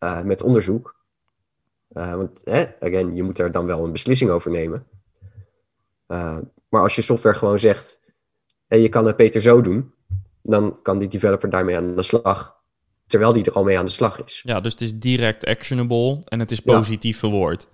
uh, met onderzoek. Uh, want, again, je moet daar dan wel een beslissing over nemen. Uh, maar als je software gewoon zegt, hey, je kan het beter zo doen, dan kan die developer daarmee aan de slag, terwijl die er al mee aan de slag is. Ja, dus het is direct actionable en het is positief ja. verwoord.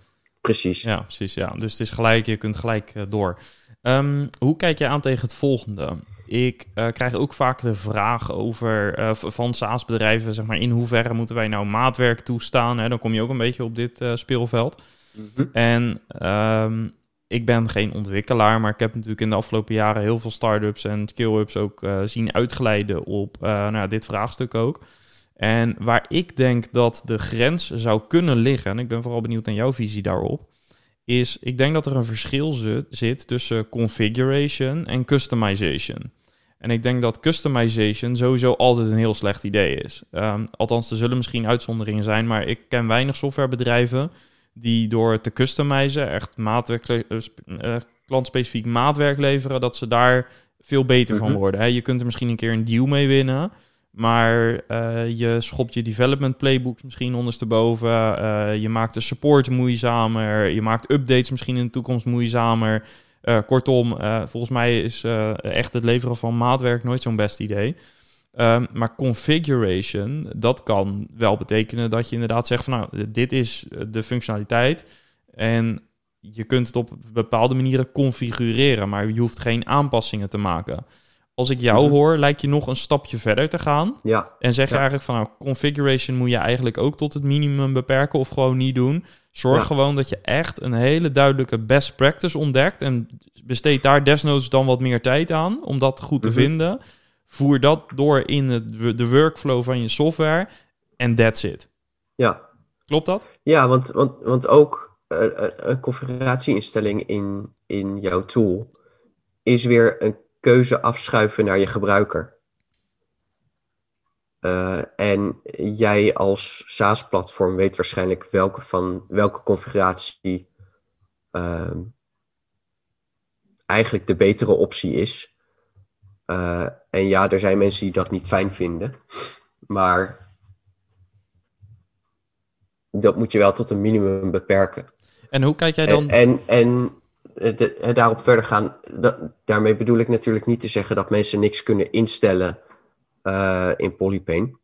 Precies. Ja, precies. Ja. Dus het is gelijk, je kunt gelijk uh, door. Um, hoe kijk je aan tegen het volgende? Ik uh, krijg ook vaak de vraag over uh, van SaaS-bedrijven, zeg maar, in hoeverre moeten wij nou maatwerk toestaan? Hè? Dan kom je ook een beetje op dit speelveld. Mm -hmm. En um, ik ben geen ontwikkelaar, maar ik heb natuurlijk in de afgelopen jaren heel veel start-ups en skill-ups ook zien uitgeleiden op nou, dit vraagstuk ook. En waar ik denk dat de grens zou kunnen liggen, en ik ben vooral benieuwd naar jouw visie daarop, is ik denk dat er een verschil zit tussen configuration en customization. En ik denk dat customization sowieso altijd een heel slecht idee is. Um, althans, er zullen misschien uitzonderingen zijn, maar ik ken weinig softwarebedrijven die door te customizen, echt maatwerk, uh, klantspecifiek maatwerk leveren, dat ze daar veel beter van worden. Hè? Je kunt er misschien een keer een deal mee winnen, maar uh, je schopt je development playbooks misschien ondersteboven. Uh, je maakt de support moeizamer. Je maakt updates misschien in de toekomst moeizamer. Uh, kortom, volgens mij is echt het leveren van maatwerk nooit zo'n best idee. Um, maar configuration, dat kan wel betekenen dat je inderdaad zegt van nou, dit is de functionaliteit. En je kunt het op bepaalde manieren configureren, maar je hoeft geen aanpassingen te maken. Als ik jou Mhm. hoor, lijkt je nog een stapje verder te gaan. Ja, En zeg je Ja. eigenlijk van, nou, configuration moet je eigenlijk ook tot het minimum beperken of gewoon niet doen. Zorg Ja. gewoon dat je echt een hele duidelijke best practice ontdekt. En besteed daar desnoods dan wat meer tijd aan om dat goed te Mhm. vinden. Voer dat door in het, de workflow van je software. En that's it. ja. Klopt dat? Ja, want, want, want ook eh, eh, een configuratieinstelling in, in jouw tool is weer een keuze afschuiven naar je gebruiker. Eh, en jij als SaaS-platform weet waarschijnlijk welke, van, welke configuratie ehm, eigenlijk de betere optie is. Eh, en ja, er zijn mensen die dat niet fijn vinden. Maar dat moet je wel tot een minimum beperken. En hoe kijk jij dan... En, en, en de- eh, daarop verder gaan, dat, daarmee bedoel ik natuurlijk niet te zeggen dat mensen niks kunnen instellen eh, in Polypane.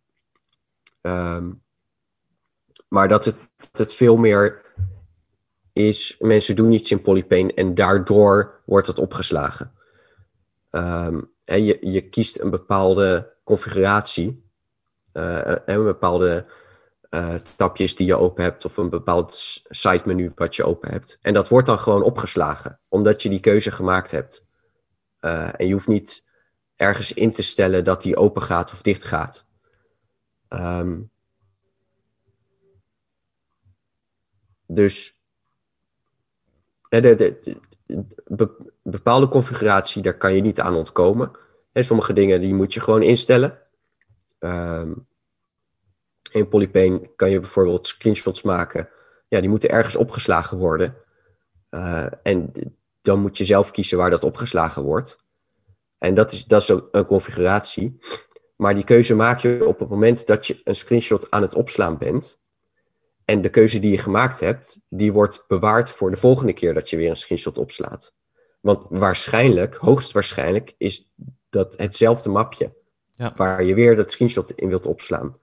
Ehm, maar dat het, dat het veel meer is, mensen doen iets in Polypane en daardoor wordt het opgeslagen. Ehm, en je, je kiest een bepaalde configuratie eh, en een bepaalde eh, tapjes die je open hebt of een bepaald site menu wat je open hebt. En dat wordt dan gewoon opgeslagen, omdat je die keuze gemaakt hebt. Eh, en je hoeft niet ergens in te stellen dat die open gaat of dicht gaat. Ehm, dus de, de, de- be- bepaalde configuratie, daar kan je niet aan ontkomen. En sommige dingen die moet je gewoon instellen. Ehm, in Polypane kan je bijvoorbeeld screenshots maken. Ja, die moeten ergens opgeslagen worden. Eh, en dan moet je zelf kiezen waar dat opgeslagen wordt. En dat is, dat is ook een configuratie. Maar die keuze maak je op het moment dat je een screenshot aan het opslaan bent. En de keuze die je gemaakt hebt, die wordt bewaard voor de volgende keer dat je weer een screenshot opslaat. Want waarschijnlijk, hoogstwaarschijnlijk, is dat hetzelfde mapje Ja. waar je weer dat screenshot in wilt opslaan.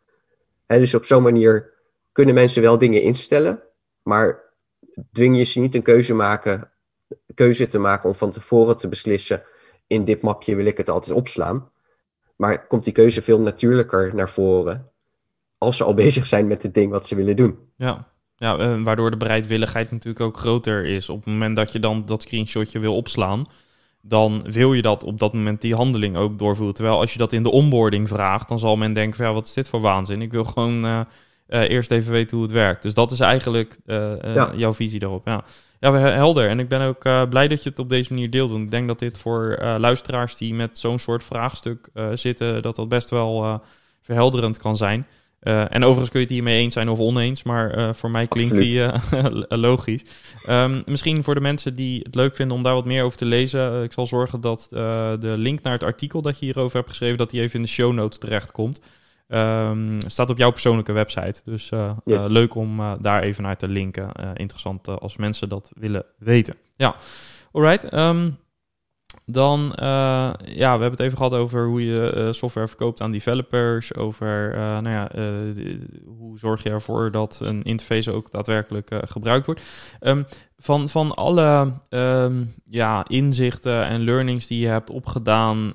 Dus op zo'n manier kunnen mensen wel dingen instellen, maar dwing je ze niet een keuze, maken, keuze te maken om van tevoren te beslissen: in dit mapje wil ik het altijd opslaan. Maar komt die keuze veel natuurlijker naar voren als ze al bezig zijn met het ding wat ze willen doen. Ja, ja eh, waardoor de bereidwilligheid natuurlijk ook groter is. Op het moment dat je dan dat screenshotje wil opslaan, dan wil je dat op dat moment die handeling ook doorvoeren. Terwijl als je dat in de onboarding vraagt, dan zal men denken van ja, wat is dit voor waanzin? Ik wil gewoon eh, eh, eerst even weten hoe het werkt. Dus dat is eigenlijk eh, Ja. jouw visie daarop. Ja. ja, helder. En ik ben ook blij dat je het op deze manier deelt. Want ik denk dat dit voor luisteraars die met zo'n soort vraagstuk zitten, dat dat best wel verhelderend kan zijn. Eh, en overigens kun je het hiermee eens zijn of oneens, maar eh, voor mij klinkt Absoluut. die eh, logisch. Ehm, misschien voor de mensen die het leuk vinden om daar wat meer over te lezen. ik zal zorgen dat de link naar het artikel dat je hierover hebt geschreven, dat die even in de show notes terechtkomt. Ehm staat op jouw persoonlijke website. Dus Yes. leuk om daar even naar te linken. Interessant als mensen dat willen weten. Ja, alright. ehm, dan, eh, ja, we hebben het even gehad over hoe je eh, software verkoopt aan developers. Over, eh, nou ja, hoe zorg je ervoor dat een interface ook daadwerkelijk gebruikt wordt. Ehm, van, van alle ehm, ja, inzichten en learnings die je hebt opgedaan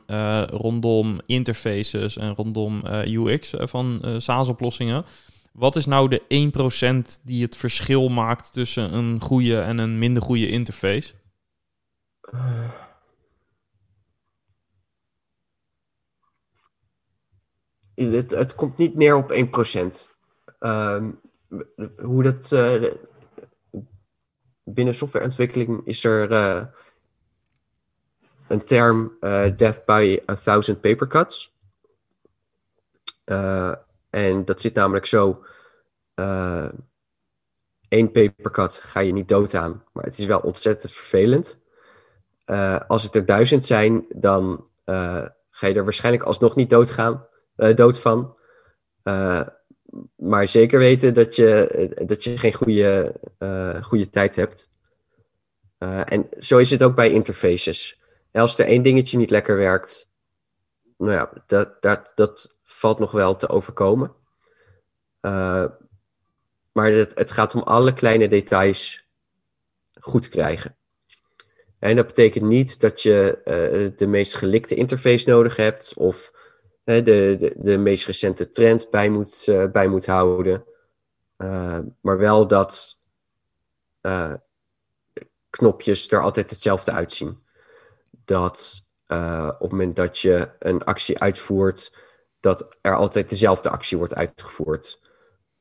rondom interfaces en rondom UX van SaaS-oplossingen. Wat is nou de 1% die het verschil maakt tussen een goede en een minder goede interface? Het, het komt niet neer op 1%. Ehm, hoe dat. eh, binnen softwareontwikkeling is er eh, een term eh, death by a thousand paper cuts. En dat zit namelijk zo. één papercut ga je niet dood aan, maar het is wel ontzettend vervelend. Als het er duizend zijn, dan ga je er waarschijnlijk alsnog niet doodgaan, eh, dood van. Eh, maar zeker weten dat je, eh, dat je geen goede, goede tijd hebt. En zo is het ook bij interfaces. Als er één dingetje niet lekker werkt, nou ja, dat, dat, dat valt nog wel te overkomen. Maar het, het gaat om alle kleine details goed krijgen. En dat betekent niet dat je de meest gelikte interface nodig hebt of de, de, de meest recente trend bij moet, uh, bij moet houden. maar wel dat knopjes er altijd hetzelfde uitzien. Dat op het moment dat je een actie uitvoert, dat er altijd dezelfde actie wordt uitgevoerd.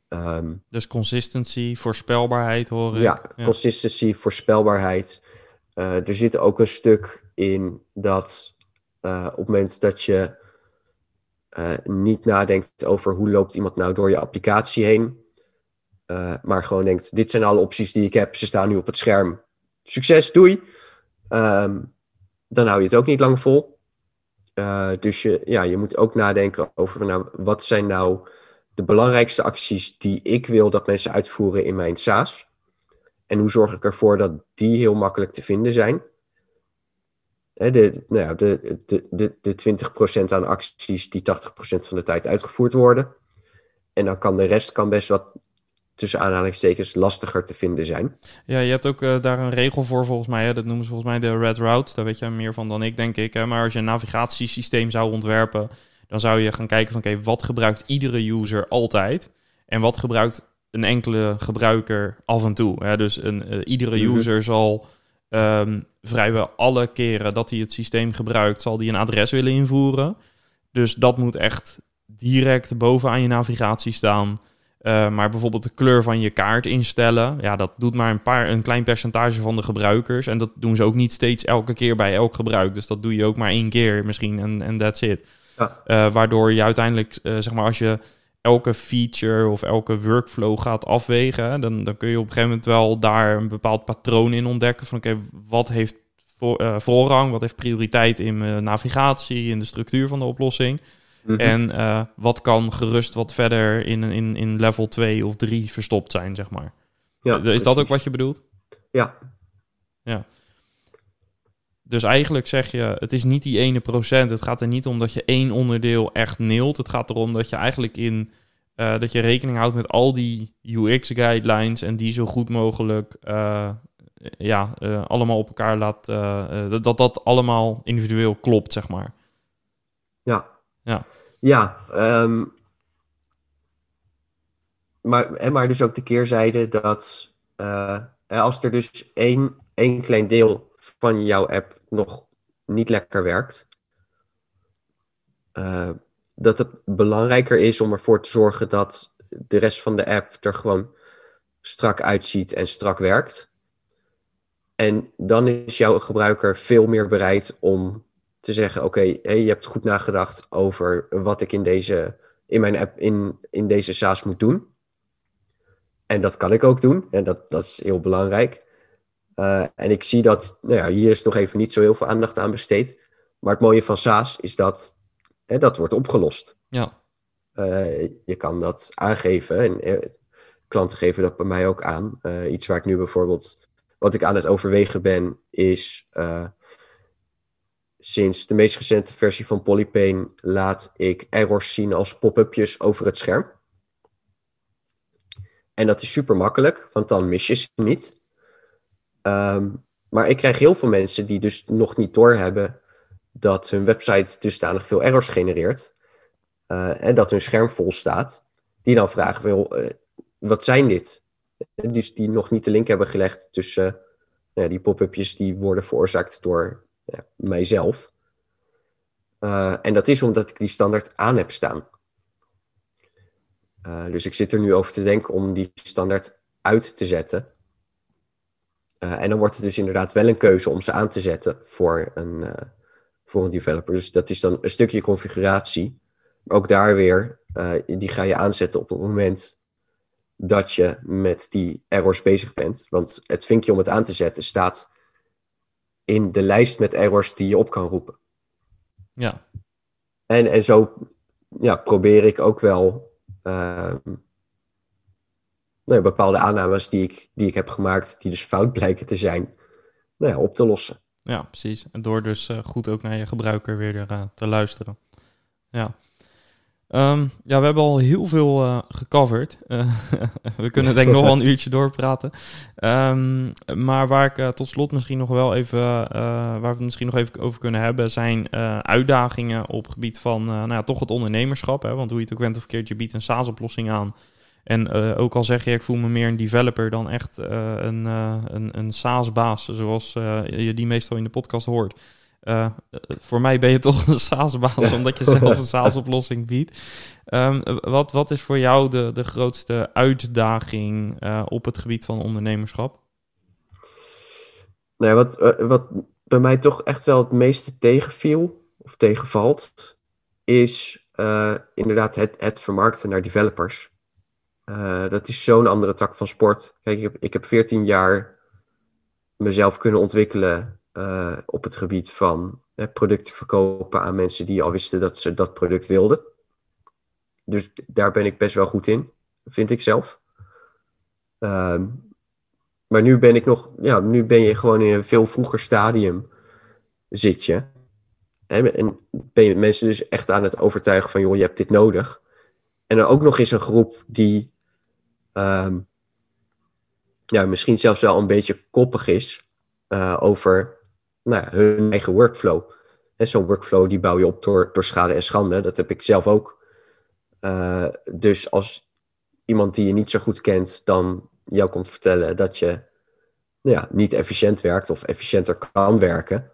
Um, dus consistency, voorspelbaarheid hoor ik. Ja, ja. consistency, voorspelbaarheid. Er zit ook een stuk in dat op het moment dat je uh, niet nadenkt over hoe loopt iemand nou door je applicatie heen, maar gewoon denkt, dit zijn alle opties die ik heb, ze staan nu op het scherm. Succes, doei! Um, dan hou je het ook niet lang vol. dus je, ja, je moet ook nadenken over nou, wat zijn nou de belangrijkste acties die ik wil dat mensen uitvoeren in mijn SaaS. En hoe zorg ik ervoor dat die heel makkelijk te vinden zijn? De, nou ja, de, de, de, de 20% aan acties die 80% van de tijd uitgevoerd worden. En dan kan de rest kan best wat tussen aanhalingstekens lastiger te vinden zijn. Ja, je hebt ook uh, daar een regel voor volgens mij. Hè? Dat noemen ze volgens mij de red route. Daar weet jij meer van dan ik, denk ik. Hè? Maar als je een navigatiesysteem zou ontwerpen, dan zou je gaan kijken van oké, wat gebruikt iedere user altijd? En wat gebruikt een enkele gebruiker af en toe? Hè? Dus een, uh, iedere mhm. user zal um, vrijwel alle keren dat hij het systeem gebruikt, zal die een adres willen invoeren. Dus dat moet echt direct bovenaan je navigatie staan. Uh, maar bijvoorbeeld de kleur van je kaart instellen, ja, dat doet maar een, paar, een klein percentage van de gebruikers. En dat doen ze ook niet steeds elke keer bij elk gebruik. Dus dat doe je ook maar één keer misschien en, en that's it. Ja. Uh, waardoor je uiteindelijk, uh, zeg maar, als je elke feature of elke workflow gaat afwegen, dan, dan kun je op een gegeven moment wel daar een bepaald patroon in ontdekken. Van oké, okay, wat heeft voor, uh, voorrang, wat heeft prioriteit in mijn navigatie, in de structuur van de oplossing. Mm -hmm. En uh, wat kan gerust wat verder in, in, in level 2 of 3 verstopt zijn, zeg maar. Ja, is precies. dat ook wat je bedoelt? Ja. Ja. Dus eigenlijk zeg je, het is niet die ene procent. Het gaat er niet om dat je één onderdeel echt neelt. Het gaat erom dat je eigenlijk in uh, dat je rekening houdt met al die UX guidelines en die zo goed mogelijk uh, ja, uh, allemaal op elkaar laat. dat, dat dat allemaal individueel klopt, zeg maar. Ja. Ja. Ja. Um, maar, maar dus ook de keerzijde dat als er dus één, één klein deel van jouw app nog niet lekker werkt. Uh, dat het belangrijker is om ervoor te zorgen dat de rest van de app er gewoon strak uitziet en strak werkt. En dan is jouw gebruiker veel meer bereid om te zeggen: Oké, hey, je hebt goed nagedacht over wat ik in deze, in mijn app, in, in deze SaaS moet doen. En dat kan ik ook doen. En dat, dat is heel belangrijk. Uh, en ik zie dat, nou ja, hier is nog even niet zo heel veel aandacht aan besteed. Maar het mooie van SaaS is dat hè, dat wordt opgelost. Ja. Uh, je kan dat aangeven en eh, klanten geven dat bij mij ook aan. Uh, iets waar ik nu bijvoorbeeld, wat ik aan het overwegen ben, is sinds de meest recente versie van Polypane laat ik errors zien als pop-upjes over het scherm. En dat is super makkelijk, want dan mis je ze niet. Um, maar ik krijg heel veel mensen die dus nog niet doorhebben dat hun website dusdanig veel errors genereert. Uh, en dat hun scherm vol staat. Die dan vragen, wil, uh, wat zijn dit? Dus die nog niet de link hebben gelegd tussen uh, die pop-upjes die worden veroorzaakt door mijzelf. en dat is omdat ik die standaard aan heb staan. dus ik zit er nu over te denken om die standaard uit te zetten. Uh, en dan wordt het dus inderdaad wel een keuze om ze aan te zetten voor een, uh, voor een developer. Dus dat is dan een stukje configuratie. Ook daar weer, uh, die ga je aanzetten op het moment dat je met die errors bezig bent. Want het vinkje om het aan te zetten staat in de lijst met errors die je op kan roepen. Ja. En, en zo ja, probeer ik ook wel ehm, nou, bepaalde aannames die ik, die ik heb gemaakt, die dus fout blijken te zijn, nou ja, op te lossen. Ja, precies. En door dus uh, goed ook naar je gebruiker weer uh, te luisteren. Ja. Ehm, ja, we hebben al heel veel uh, gecoverd. Uh, we kunnen denk ik nog wel een uurtje doorpraten. Um, maar waar ik uh, tot slot misschien nog wel even, waar we het misschien nog even over kunnen hebben, zijn uitdagingen op gebied van, nou ja, toch het ondernemerschap. Hè? Want hoe je het ook bent of verkeerd, je biedt een SaaS-oplossing aan. En ook al zeg je, ik voel me meer een developer dan echt een, een, een SaaS-baas, zoals je die meestal in de podcast hoort. Uh, voor mij ben je toch een SaaS-baas, omdat je zelf een SaaS-oplossing biedt. Um, wat, wat is voor jou de, de grootste uitdaging uh, op het gebied van ondernemerschap? Nou, wat, wat bij mij toch echt wel het meeste tegenviel, of tegenvalt, is uh, inderdaad het, het vermarkten naar developers. Dat is zo'n andere tak van sport. Kijk, ik heb, ik heb 14 jaar mezelf kunnen ontwikkelen uh, op het gebied van uh, producten verkopen aan mensen die al wisten dat ze dat product wilden. Dus daar ben ik best wel goed in, vind ik zelf. Uh, maar nu ben ik nog, ja, nu ben je gewoon in een veel vroeger stadium zit je. En, en ben je mensen dus echt aan het overtuigen van, joh, je hebt dit nodig. En dan ook nog eens een groep die ehm, ja, misschien zelfs wel een beetje koppig is uh, over nou, hun eigen workflow. En zo'n workflow die bouw je op door, door schade en schande. Dat heb ik zelf ook. Uh, dus als iemand die je niet zo goed kent dan jou komt vertellen dat je nou ja, niet efficiënt werkt of efficiënter kan werken,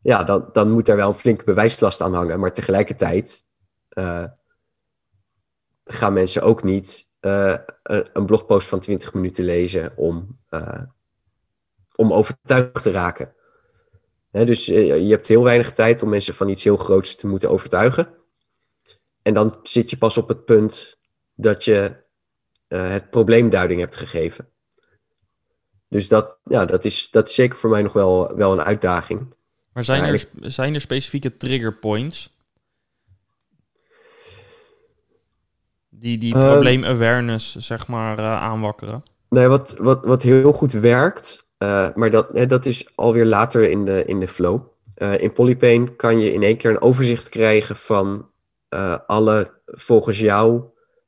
ja, dan, dan moet daar wel een flinke bewijslast aan hangen. Maar tegelijkertijd uh, gaan mensen ook niet uh, een blogpost van 20 minuten lezen om, om overtuigd te raken dus eh, je hebt heel weinig tijd om mensen van iets heel groots te moeten overtuigen. En dan zit je pas op het punt dat je uh, het probleemduiding hebt gegeven. Dus dat, ja, dat, is, dat is zeker voor mij nog wel, wel een uitdaging. Maar zijn, er, zijn er specifieke trigger points? Die, die uh, probleem awareness, zeg maar, uh, aanwakkeren? Nee, wat, wat, wat heel goed werkt, uh, maar dat, dat is alweer later in de, in de flow. Uh, in Polypane kan je in één keer een overzicht krijgen van alle volgens jou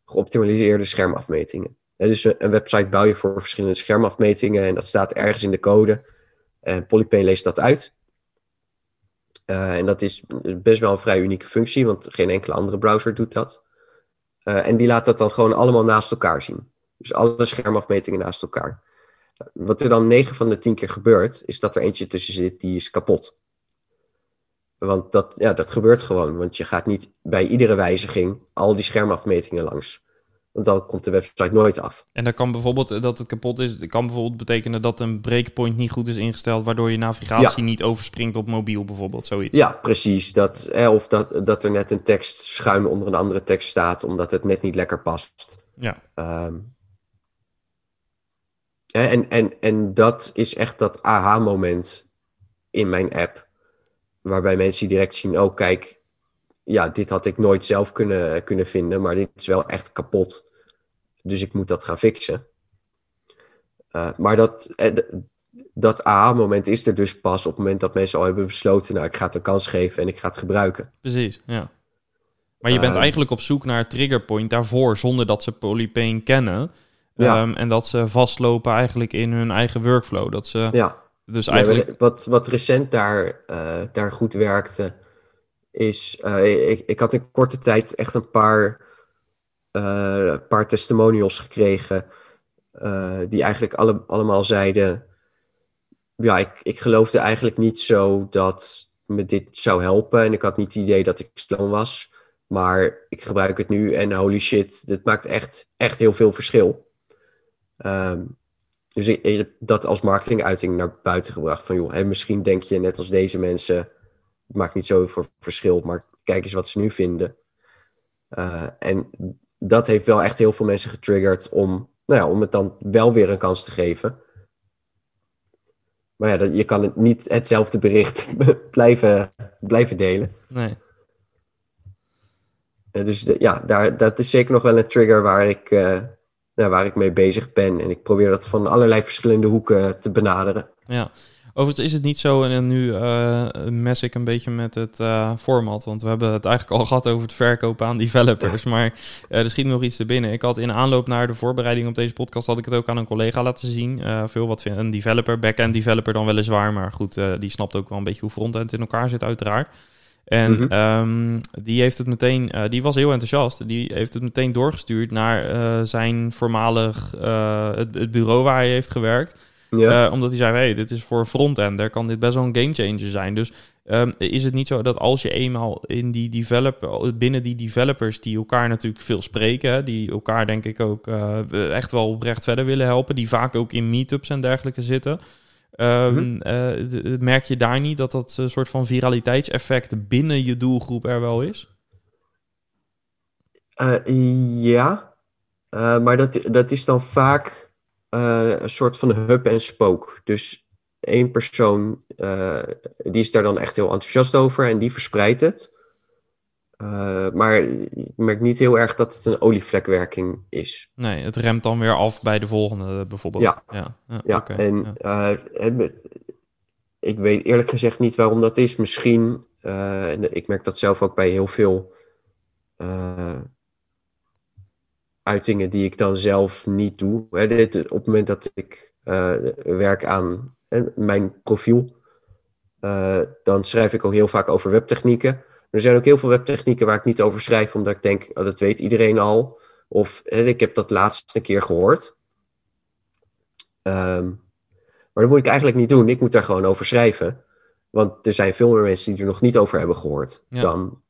geoptimaliseerde schermafmetingen. dus een website bouw je voor verschillende schermafmetingen en dat staat ergens in de code. En Polypane leest dat uit. en dat is best wel een vrij unieke functie, want geen enkele andere browser doet dat. En die laat dat dan gewoon allemaal naast elkaar zien. Dus alle schermafmetingen naast elkaar. Wat er dan 9 van de 10 keer gebeurt, is dat er eentje tussen zit die is kapot. Want dat, ja, dat gebeurt gewoon. Want je gaat niet bij iedere wijziging al die schermafmetingen langs. Want dan komt de website nooit af. En dat kan bijvoorbeeld dat het kapot is, kan bijvoorbeeld betekenen dat een breakpoint niet goed is ingesteld, waardoor je navigatie niet overspringt op mobiel, bijvoorbeeld zoiets. Ja, precies. Dat, of dat, dat er net een tekst schuin onder een andere tekst staat, omdat het net niet lekker past. Ja. Um, en, en, en dat is echt dat aha-moment in mijn app. Waarbij mensen direct zien, oh kijk, ja, dit had ik nooit zelf kunnen, kunnen vinden, maar dit is wel echt kapot. Dus ik moet dat gaan fixen. Uh, maar dat, eh, dat aha-moment is er dus pas op het moment dat mensen al hebben besloten, nou ik ga het een kans geven en ik ga het gebruiken. Precies, ja. Maar je bent uh, eigenlijk op zoek naar het triggerpoint daarvoor, zonder dat ze Polypane kennen. Ja. Um, en dat ze vastlopen eigenlijk in hun eigen workflow. Dat ze ja. dus eigenlijk... Ja, wat, wat recent daar, uh, daar goed werkte, is... Uh, ik, ik had in korte tijd echt een paar, uh, paar testimonials gekregen... die eigenlijk alle, allemaal zeiden... Ja, ik, ik geloofde eigenlijk niet zo dat me dit zou helpen. En ik had niet het idee dat ik sloom was. Maar ik gebruik het nu en holy shit, dit maakt echt, echt heel veel verschil. Um, dus ik, heb dat als marketinguiting naar buiten gebracht. Van joh, hè, misschien denk je net als deze mensen, het maakt niet zoveel verschil, maar kijk eens wat ze nu vinden. Uh, en dat heeft wel echt heel veel mensen getriggerd om, nou ja, om het dan wel weer een kans te geven. Maar ja, dat, je kan het niet hetzelfde bericht blijven, blijven delen. Nee. Uh, dus de, ja, daar, dat is zeker nog wel een trigger waar ik, uh, waar ik mee bezig ben. En ik probeer dat van allerlei verschillende hoeken te benaderen. Ja, Overigens is het niet zo, en nu uh, mes ik een beetje met het uh, format, want we hebben het eigenlijk al gehad over het verkopen aan developers, maar uh, er schiet nog iets te binnen. Ik had in aanloop naar de voorbereiding op deze podcast, had ik het ook aan een collega laten zien. veel wat een developer, back-end developer dan weliswaar, maar goed, die snapt ook wel een beetje hoe frontend in elkaar zit uiteraard. En mm -hmm. die heeft het meteen, uh, die was heel enthousiast. Die heeft het meteen doorgestuurd naar uh, zijn voormalig, het, het, bureau waar hij heeft gewerkt. Ja. Uh, omdat hij zei, hey, dit is voor frontender, kan dit best wel een gamechanger zijn. Dus um, is het niet zo dat als je eenmaal in die developer, binnen die developers die elkaar natuurlijk veel spreken, die elkaar denk ik ook uh, echt wel oprecht verder willen helpen, die vaak ook in meetups en dergelijke zitten, um, mm -hmm. merk je daar niet dat dat een soort van viraliteitseffect binnen je doelgroep er wel is? ja, maar dat, dat is dan vaak uh, een soort van hub en spook. Dus één persoon uh, die is daar dan echt heel enthousiast over en die verspreidt het. Uh, maar ik merk niet heel erg dat het een olievlekwerking is. Nee, het remt dan weer af bij de volgende bijvoorbeeld. Ja, ja, ja, ja okay, en ja. Ik weet eerlijk gezegd niet waarom dat is. Misschien, en ik merk dat zelf ook bij heel veel uitingen die ik dan zelf niet doe. Hè, dit, op het moment dat ik uh, werk aan hè, mijn profiel, uh, dan schrijf ik ook heel vaak over webtechnieken. Er zijn ook heel veel webtechnieken waar ik niet over schrijf, omdat ik denk, oh, dat weet iedereen al. Of hè, ik heb dat laatste keer gehoord. Um, maar dat moet ik eigenlijk niet doen. Ik moet daar gewoon over schrijven. Want er zijn veel meer mensen die er nog niet over hebben gehoord ja. dan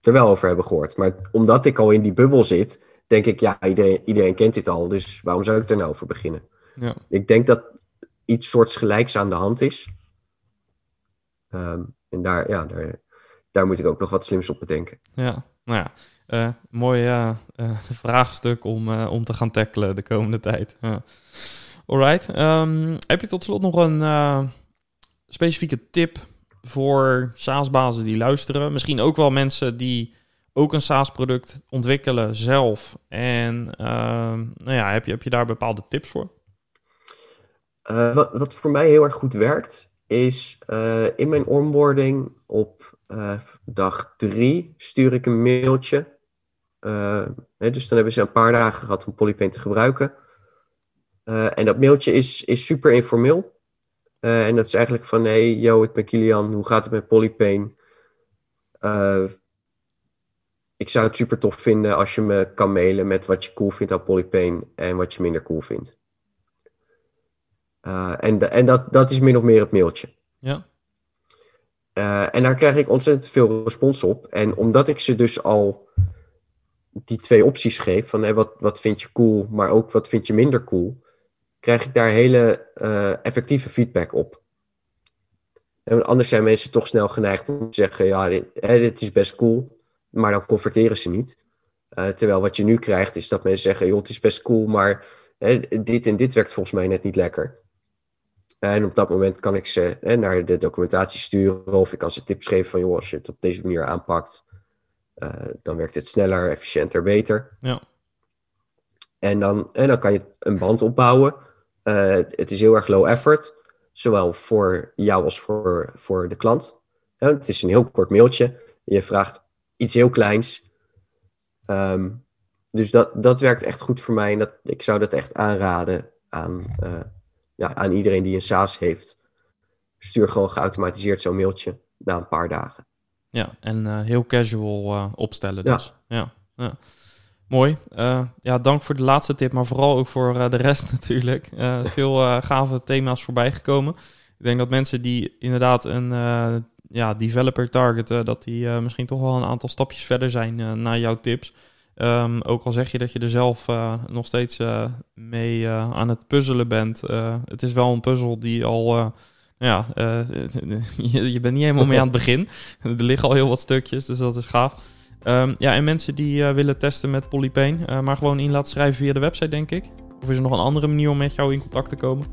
er wel over hebben gehoord. Maar omdat ik al in die bubbel zit, denk ik, ja, iedereen, iedereen kent dit al, dus waarom zou ik er nou over beginnen? Ja. Ik denk dat iets soortgelijks aan de hand is. Um, en daar, ja, daar, daar moet ik ook nog wat slims op bedenken. Ja, nou ja, uh, mooi uh, uh, vraagstuk om, om te gaan tackelen de komende tijd. Alright, um, heb je tot slot nog een specifieke tip voor SaaS-bazen die luisteren? Misschien ook wel mensen die ook een SaaS-product ontwikkelen zelf. En uh, nou ja, heb je, heb je daar bepaalde tips voor? Uh, wat, wat voor mij heel erg goed werkt, is uh, in mijn onboarding op eh, dag drie stuur ik een mailtje. Hè, dus dan hebben ze een paar dagen gehad om Polypaint te gebruiken. en dat mailtje is, is super informeel. en dat is eigenlijk van, hey, yo, ik ben Kilian, hoe gaat het met Polypaint? Ik zou het super tof vinden als je me kan mailen met wat je cool vindt aan Polypane en wat je minder cool vindt. Uh, en en dat, dat is min of meer het mailtje. Ja. Uh, en daar krijg ik ontzettend veel respons op. En omdat ik ze dus al die twee opties geef, van hey, wat, wat vind je cool, maar ook wat vind je minder cool, krijg ik daar hele uh, effectieve feedback op. En anders zijn mensen toch snel geneigd om te zeggen, ja, dit, dit is best cool maar dan converteren ze niet. Uh, terwijl wat je nu krijgt is dat mensen zeggen, joh, het is best cool, maar hè, dit en dit werkt volgens mij net niet lekker. En op dat moment kan ik ze hè, naar de documentatie sturen of ik kan ze tips geven van, joh, als je het op deze manier aanpakt, uh, dan werkt het sneller, efficiënter, beter. Ja. En dan, en dan kan je een band opbouwen. Uh, het is heel erg low effort, zowel voor jou als voor, voor de klant. het is een heel kort mailtje. Je vraagt iets heel kleins. Um, dus dat, dat werkt echt goed voor mij. En dat, ik zou dat echt aanraden aan, uh, ja, aan iedereen die een SaaS heeft. Stuur gewoon geautomatiseerd zo'n mailtje na een paar dagen. Ja, en uh, heel casual uh, opstellen dus. Ja. ja, ja. Mooi. ja, dank voor de laatste tip, maar vooral ook voor de rest natuurlijk. veel gave thema's voorbij gekomen. Ik denk dat mensen die inderdaad een ja, developer targeten, dat die uh, misschien toch wel een aantal stapjes verder zijn uh, naar jouw tips. Um, ook al zeg je dat je er zelf uh, nog steeds mee aan het puzzelen bent. het is wel een puzzel die al, ja, je, je, bent niet helemaal mee aan het begin. er liggen al heel wat stukjes, dus dat is gaaf. Um, ja, en mensen die willen testen met Polypane, maar gewoon in laten schrijven via de website, denk ik. Of is er nog een andere manier om met jou in contact te komen?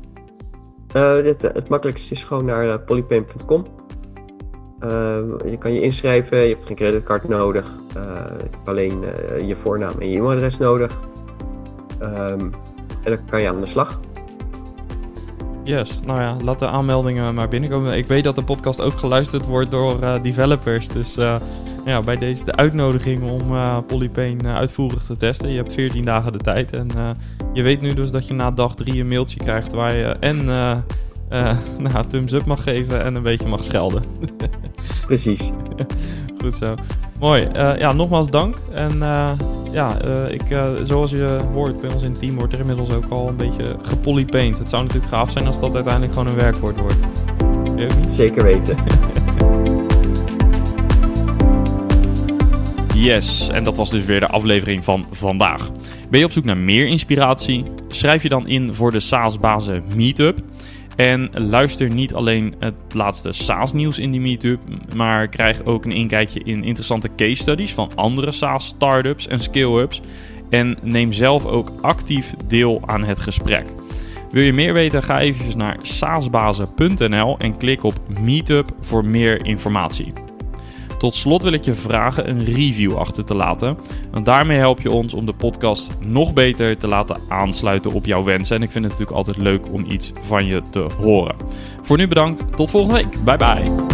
het, het makkelijkste is gewoon naar polypane.com. Uh, je kan je inschrijven, je hebt geen creditcard nodig. Uh, je hebt alleen uh, je voornaam en je e-mailadres nodig. Um, en dan kan je aan de slag. Yes, nou ja, laat de aanmeldingen maar binnenkomen. Ik weet dat de podcast ook geluisterd wordt door developers. Dus ja, bij deze de uitnodiging om uh, Polypane uitvoerig te testen. Je hebt 14 dagen de tijd. En je weet nu dus dat je na dag 3 een mailtje krijgt waar je en nou, thumbs up mag geven en een beetje mag schelden. Precies. Goed zo. Mooi. ja, nogmaals dank. En ja, uh, ik, uh, zoals je hoort bij ons in het team wordt er inmiddels ook al een beetje gepolypaint. Het zou natuurlijk gaaf zijn als dat uiteindelijk gewoon een werkwoord wordt. Zeker weten. yes, en dat was dus weer de aflevering van vandaag. Ben je op zoek naar meer inspiratie? Schrijf je dan in voor de SaaS-bazen Meetup. En luister niet alleen het laatste SaaS-nieuws in die meetup, maar krijg ook een inkijkje in interessante case studies van andere SaaS-startups en scale-ups. En neem zelf ook actief deel aan het gesprek. Wil je meer weten? Ga even naar saasbazen.nl en klik op Meetup voor meer informatie. Tot slot wil ik je vragen een review achter te laten. Want daarmee help je ons om de podcast nog beter te laten aansluiten op jouw wensen. En ik vind het natuurlijk altijd leuk om iets van je te horen. Voor nu bedankt. Tot volgende week. Bye bye.